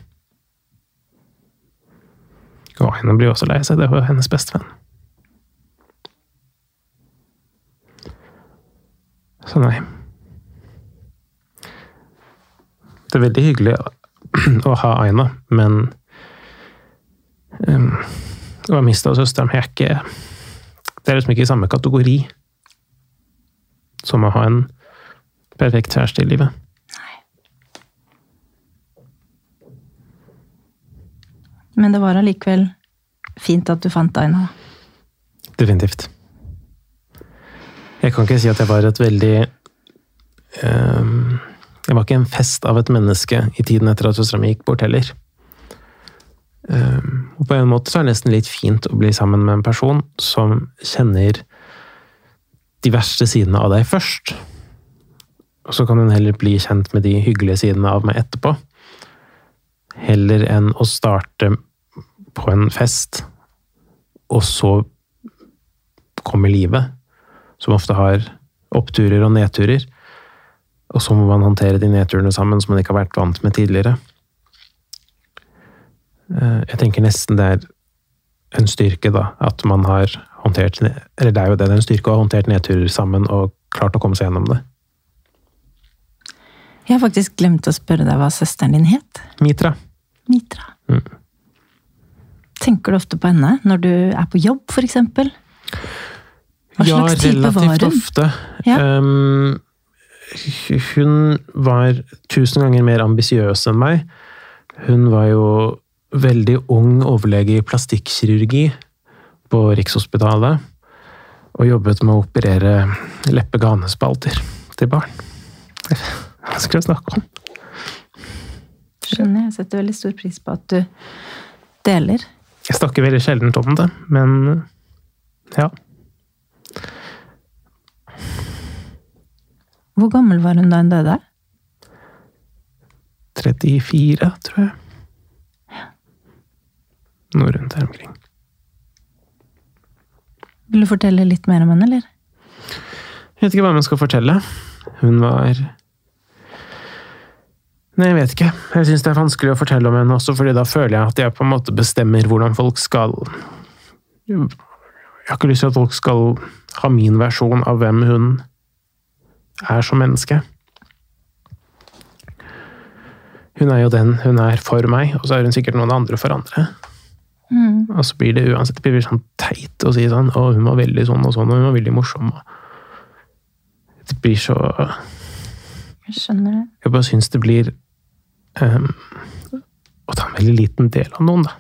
Og henne blir også lei seg. Det var hennes bestevenn. Så nei. Det er veldig hyggelig [clears throat] å ha Aina, men um, Å ha mista søsteren er ikke Det er liksom ikke i samme kategori som å ha en perfekt kjæreste i livet. Nei. Men det var allikevel fint at du fant deg nå. Definitivt. Jeg kan ikke si at jeg var et veldig um, Jeg var ikke en fest av et menneske i tiden etter at søstera mi gikk bort heller. Um, og på en måte så er det nesten litt fint å bli sammen med en person som kjenner de verste sidene av deg først. Og så kan hun heller bli kjent med de hyggelige sidene av meg etterpå. Heller enn å starte på en fest, og så kommer livet som ofte har oppturer og nedturer. Og så må man håndtere de nedturene sammen som man ikke har vært vant med tidligere. Eh, jeg tenker nesten det er en styrke, da, at man har håndtert Eller det er jo det, det er en styrke å ha håndtert nedturer sammen og klart å komme seg gjennom det. Jeg har faktisk glemt å spørre deg hva søsteren din het. Mitra. Mitra. Mm. Tenker du ofte på henne når du er på jobb, eksempel? Hva ja, slags type var relativt ofte. Um, hun var tusen ganger mer ambisiøs enn meg. Hun var jo veldig ung overlege i plastikkkirurgi på Rikshospitalet. Og jobbet med å operere leppe-ganespalter til barn. [laughs] Hva skal jeg snakke om? Skjønner, jeg setter veldig stor pris på at du deler. Jeg snakker veldig sjelden om det, men ja. Hvor gammel var hun da hun døde? 34, tror jeg. Noe rundt her omkring. Vil du fortelle litt mer om henne, eller? Jeg vet ikke hva man skal fortelle. Hun var Nei, jeg vet ikke. Jeg syns det er vanskelig å fortelle om henne også, fordi da føler jeg at jeg på en måte bestemmer hvordan folk skal Jeg har ikke lyst til at folk skal ha min versjon av hvem hun er som menneske. Hun er jo den hun er for meg, og så er hun sikkert noen andre for andre. Mm. Og så blir det uansett det blir sånn teit å si sånn Å, hun var veldig sånn og sånn, og hun var veldig morsom. Det blir så Jeg skjønner det. Jeg bare syns det blir um, å ta en veldig liten del av noen, da.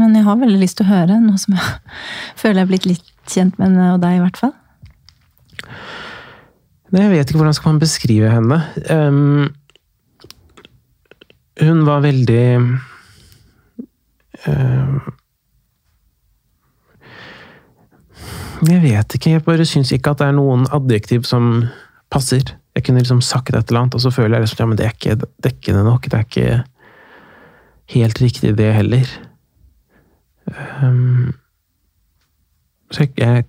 Men jeg har veldig lyst til å høre, nå som jeg [laughs] føler jeg er blitt litt kjent med henne og deg, i hvert fall. Nei, Jeg vet ikke hvordan skal man beskrive henne. Um, hun var veldig Jeg vet ikke, jeg bare syns ikke at det er noen adjektiv som passer. Jeg kunne liksom sagt et eller annet, og så føler jeg liksom, ja, men det er ikke dekkende nok. Det er ikke helt riktig, det heller. Um, så jeg, jeg,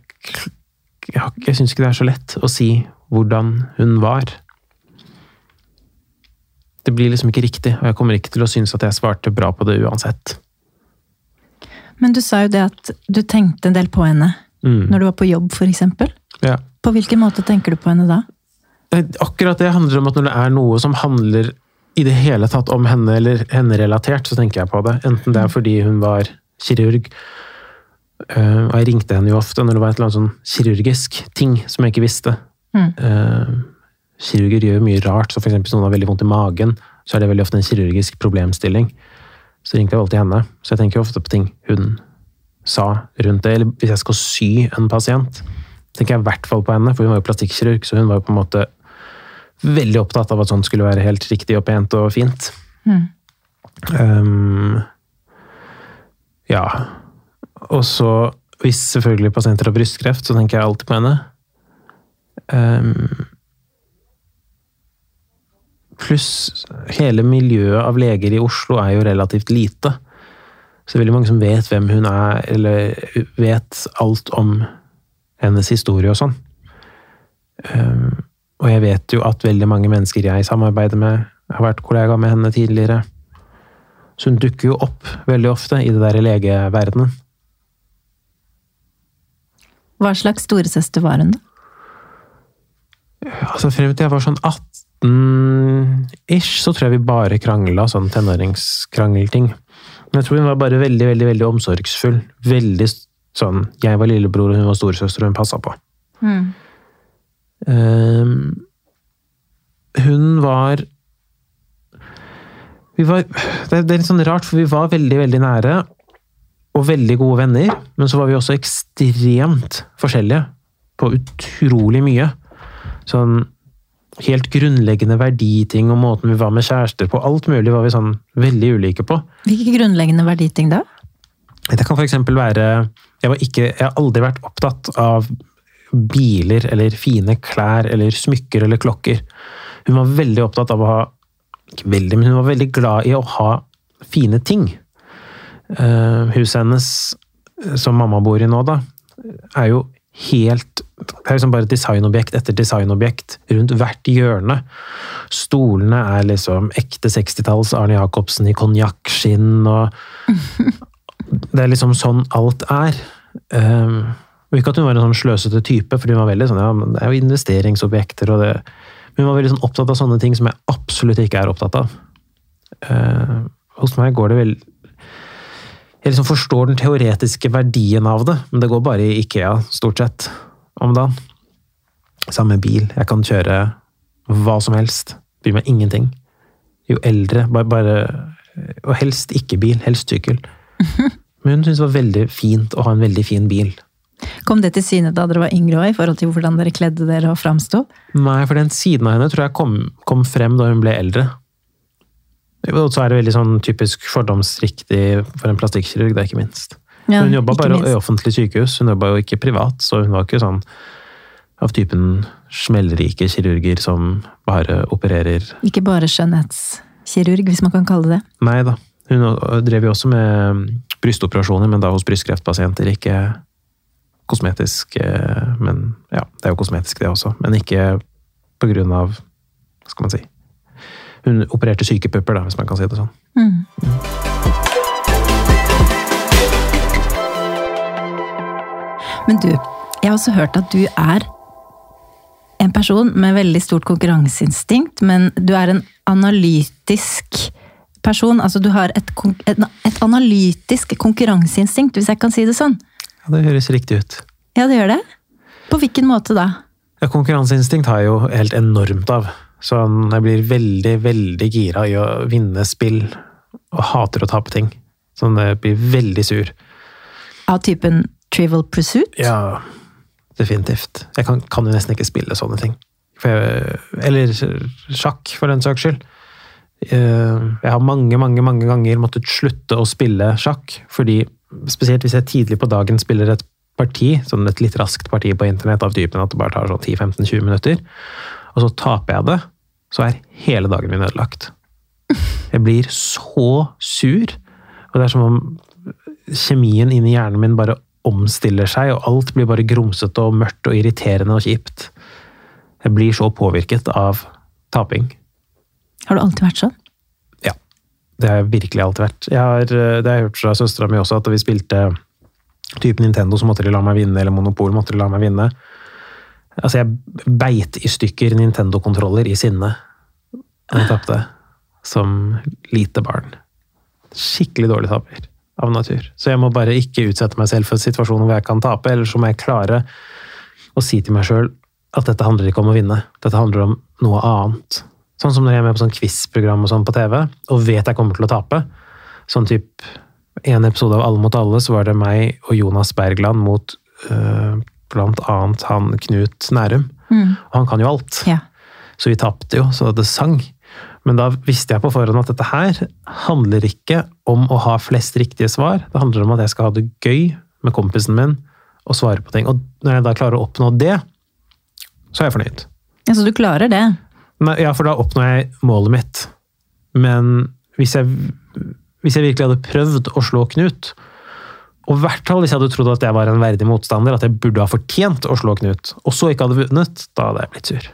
jeg, jeg syns ikke det er så lett å si hvordan hun var. Det blir liksom ikke riktig, og jeg kommer ikke til å synes at jeg svarte bra på det uansett. Men du sa jo det at du tenkte en del på henne Mm. når du var på jobb, eksempel. Ja. På hvilken måte tenker du på henne da? Eh, Akkurat det handler om at når det er noe som handler i det hele tatt om henne eller henne relatert, så tenker jeg på det. Enten det er fordi hun var kirurg, eh, og jeg ringte henne jo ofte når det var et eller annet sånn kirurgisk ting som jeg ikke visste. Mm. Eh, kirurger gjør mye rart, så eksempel hvis noen har veldig vondt i magen, så er det veldig ofte en kirurgisk problemstilling. Så ringte jeg alltid henne. Så jeg tenker ofte på ting hun sa rundt det. Eller hvis jeg skal sy en pasient, tenker jeg i hvert fall på henne, for hun var jo plastikkirurg, så hun var jo på en måte veldig opptatt av at sånt skulle være helt riktig og pent og fint. Mm. Um, ja. Og så, hvis selvfølgelig pasienter har brystkreft, så tenker jeg alltid på henne. Um, pluss hele miljøet av leger i Oslo er jo relativt lite. Så det er veldig mange som vet hvem hun er, eller vet alt om hennes historie og sånn. Um, og jeg vet jo at veldig mange mennesker jeg samarbeider med, har vært kollega med henne tidligere. Så hun dukker jo opp veldig ofte i det der legeverdenen. Hva slags storesøster var hun, da? Altså Frem til jeg var sånn 18-ish, så tror jeg vi bare krangla, sånn tenåringskrangelting. Men jeg tror hun var bare veldig, veldig veldig omsorgsfull. Veldig sånn Jeg var lillebror, og hun var storesøster, og hun passa på. Mm. Um, hun var Vi var det, er litt sånn rart, for vi var veldig, veldig nære. Og veldig gode venner. Men så var vi også ekstremt forskjellige på utrolig mye. Sånn helt grunnleggende verditing og måten vi var med kjærester på. Alt mulig var vi sånn veldig ulike på. Hvilke grunnleggende verditing da? Det kan eksempel være jeg, var ikke, jeg har aldri vært opptatt av biler eller fine klær eller smykker eller klokker. Hun var veldig opptatt av å ha Ikke veldig, men hun var veldig glad i å ha fine ting. Uh, huset hennes, som mamma bor i nå, da, er jo helt Det er liksom bare designobjekt etter designobjekt rundt hvert hjørne. Stolene er liksom ekte 60-talls Arne Jacobsen i konjakkskinn og Det er liksom sånn alt er. Um, ikke at hun var en sånn sløsete type, for hun var veldig sånn, ja, det er jo investeringsobjekter og det Men hun var veldig sånn opptatt av sånne ting som jeg absolutt ikke er opptatt av. Uh, hos meg går det vel Jeg liksom forstår den teoretiske verdien av det, men det går bare i Ikea, stort sett, om dagen. Samme bil. Jeg kan kjøre hva som helst. Bryr meg ingenting. Jo eldre, bare, bare Og helst ikke bil, helst sykkel. [laughs] Men hun syntes det var veldig fint å ha en veldig fin bil. Kom det til syne da dere var yngre òg, i forhold til hvordan dere kledde dere og framsto? Nei, for den siden av henne tror jeg kom, kom frem da hun ble eldre. Og så er det veldig sånn typisk fordomsriktig for en plastikkirurg, det er ikke minst. Ja, hun jobba bare minst. i offentlig sykehus, hun jobba jo ikke privat, så hun var ikke sånn av typen smellrike kirurger som bare opererer Ikke bare skjønnhetskirurg, hvis man kan kalle det. Nei da. Hun drev jo også med brystoperasjoner, men da hos brystkreftpasienter, ikke kosmetisk eh, Men ja, det er jo kosmetisk det også, men ikke på grunn av Hva skal man si Hun opererte sykepupper, da, hvis man kan si det sånn. Mm. Men du, jeg har også hørt at du er en person med veldig stort konkurranseinstinkt, men du er en analytisk person. Altså du har et, et, analytisk konkurranseinstinkt, hvis jeg kan si det sånn. Ja, det høres riktig ut. Ja, det gjør det. På hvilken måte da? Ja, konkurranseinstinkt har jeg jo helt enormt av. Så jeg blir veldig, veldig gira i å vinne spill, og hater å tape ting. Sånn, jeg blir veldig sur. Av typen Trivial Pursuit? Ja, definitivt. Jeg kan, kan jo nesten ikke spille sånne ting. Jeg, eller sjakk, for den saks skyld. Eh, Jeg har mange, mange mange ganger måttet slutte å spille sjakk, fordi spesielt hvis jeg tidlig på dagen spiller et parti, sånn et litt raskt parti på internett av typen at det bare tar sånn 10-15-20 minutter, og så taper jeg det, så er hele dagen min ødelagt. Jeg blir så sur, og det er som om kjemien inni hjernen min bare omstiller seg, og alt blir bare grumsete og mørkt og irriterende og kjipt. Jeg blir så påvirket av taping. Har du alltid vært sånn? Ja. Det har jeg virkelig alltid vært. Jeg har, eh, det har jeg hørt fra søstera mi også, at da vi spilte type Nintendo, så måtte de la meg vinne, eller Monopol måtte de la meg vinne. Altså, jeg beit i stykker Nintendo-kontroller i sinne jeg tapte. Som lite barn. Skikkelig dårlig taper av natur. Så jeg må bare ikke utsette meg selv for situasjoner hvor jeg kan tape, eller så må jeg klare å si til meg sjøl at dette handler ikke om å vinne, dette handler om noe annet. Sånn som når jeg er med på sånn quiz-program og sånn på TV, og vet jeg kommer til å tape. Sånn typ en episode av Alle mot alle, så var det meg og Jonas Bergland mot øh, blant annet han Knut Nærum. Og han kan jo alt. Ja. Så vi tapte jo, så det sang. Men da visste jeg på forhånd at dette her handler ikke om å ha flest riktige svar. Det handler om at jeg skal ha det gøy med kompisen min og svare på ting. Og når jeg da klarer å oppnå det, så er jeg fornøyd. ja, så du klarer det? Nei, ja, for da oppnår jeg målet mitt. Men hvis jeg, hvis jeg virkelig hadde prøvd å slå Knut, og i hvert fall hvis jeg hadde trodd at jeg var en verdig motstander, at jeg burde ha fortjent å slå Knut, og så ikke hadde vunnet, da hadde jeg blitt sur.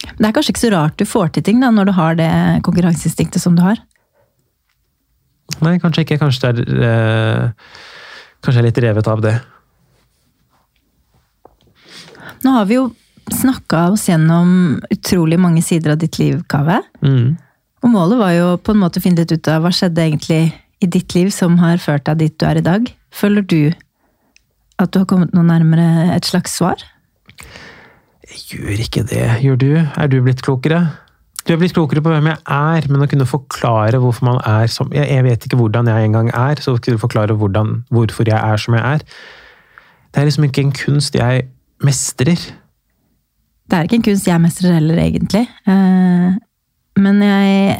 Det er kanskje ikke så rart du får til ting da, når du har det konkurranseinstinktet som du har? Nei, kanskje ikke. Kanskje det er eh, Kanskje jeg er litt revet av det. Nå har vi jo snakka oss gjennom utrolig mange sider av ditt liv, Kave. Mm. Og målet var jo på en måte å finne litt ut av hva skjedde egentlig i ditt liv som har ført deg dit du er i dag. Føler du at du har kommet noe nærmere et slags svar? Jeg gjør ikke det. Gjør du? Er du blitt klokere? Du er blitt klokere på hvem jeg er, men å kunne forklare hvorfor man er som Jeg, vet ikke hvordan jeg engang er, så å kunne forklare hvordan, hvorfor jeg er som jeg er Det er liksom ikke en kunst jeg mestrer. Det er ikke en kunst jeg mestrer heller, egentlig. Eh, Men jeg,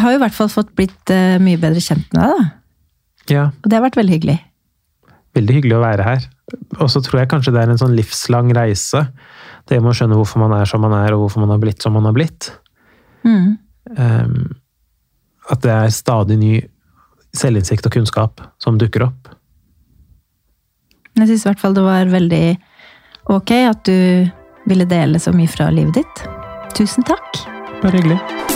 jeg har jo i hvert fall fått blitt uh, mye bedre kjent med deg, da. Ja, Og det har vært veldig hyggelig. veldig hyggelig å være her. Og så tror jeg kanskje det er en sånn livslang reise. Det med å skjønne hvorfor man er som man er, og hvorfor man har blitt som man har blitt. Mm. Um, at det er stadig ny selvinnsikt og kunnskap som dukker opp. Jeg syns i hvert fall det var veldig ok at du ville dele så mye fra livet ditt. Tusen takk. Bare hyggelig.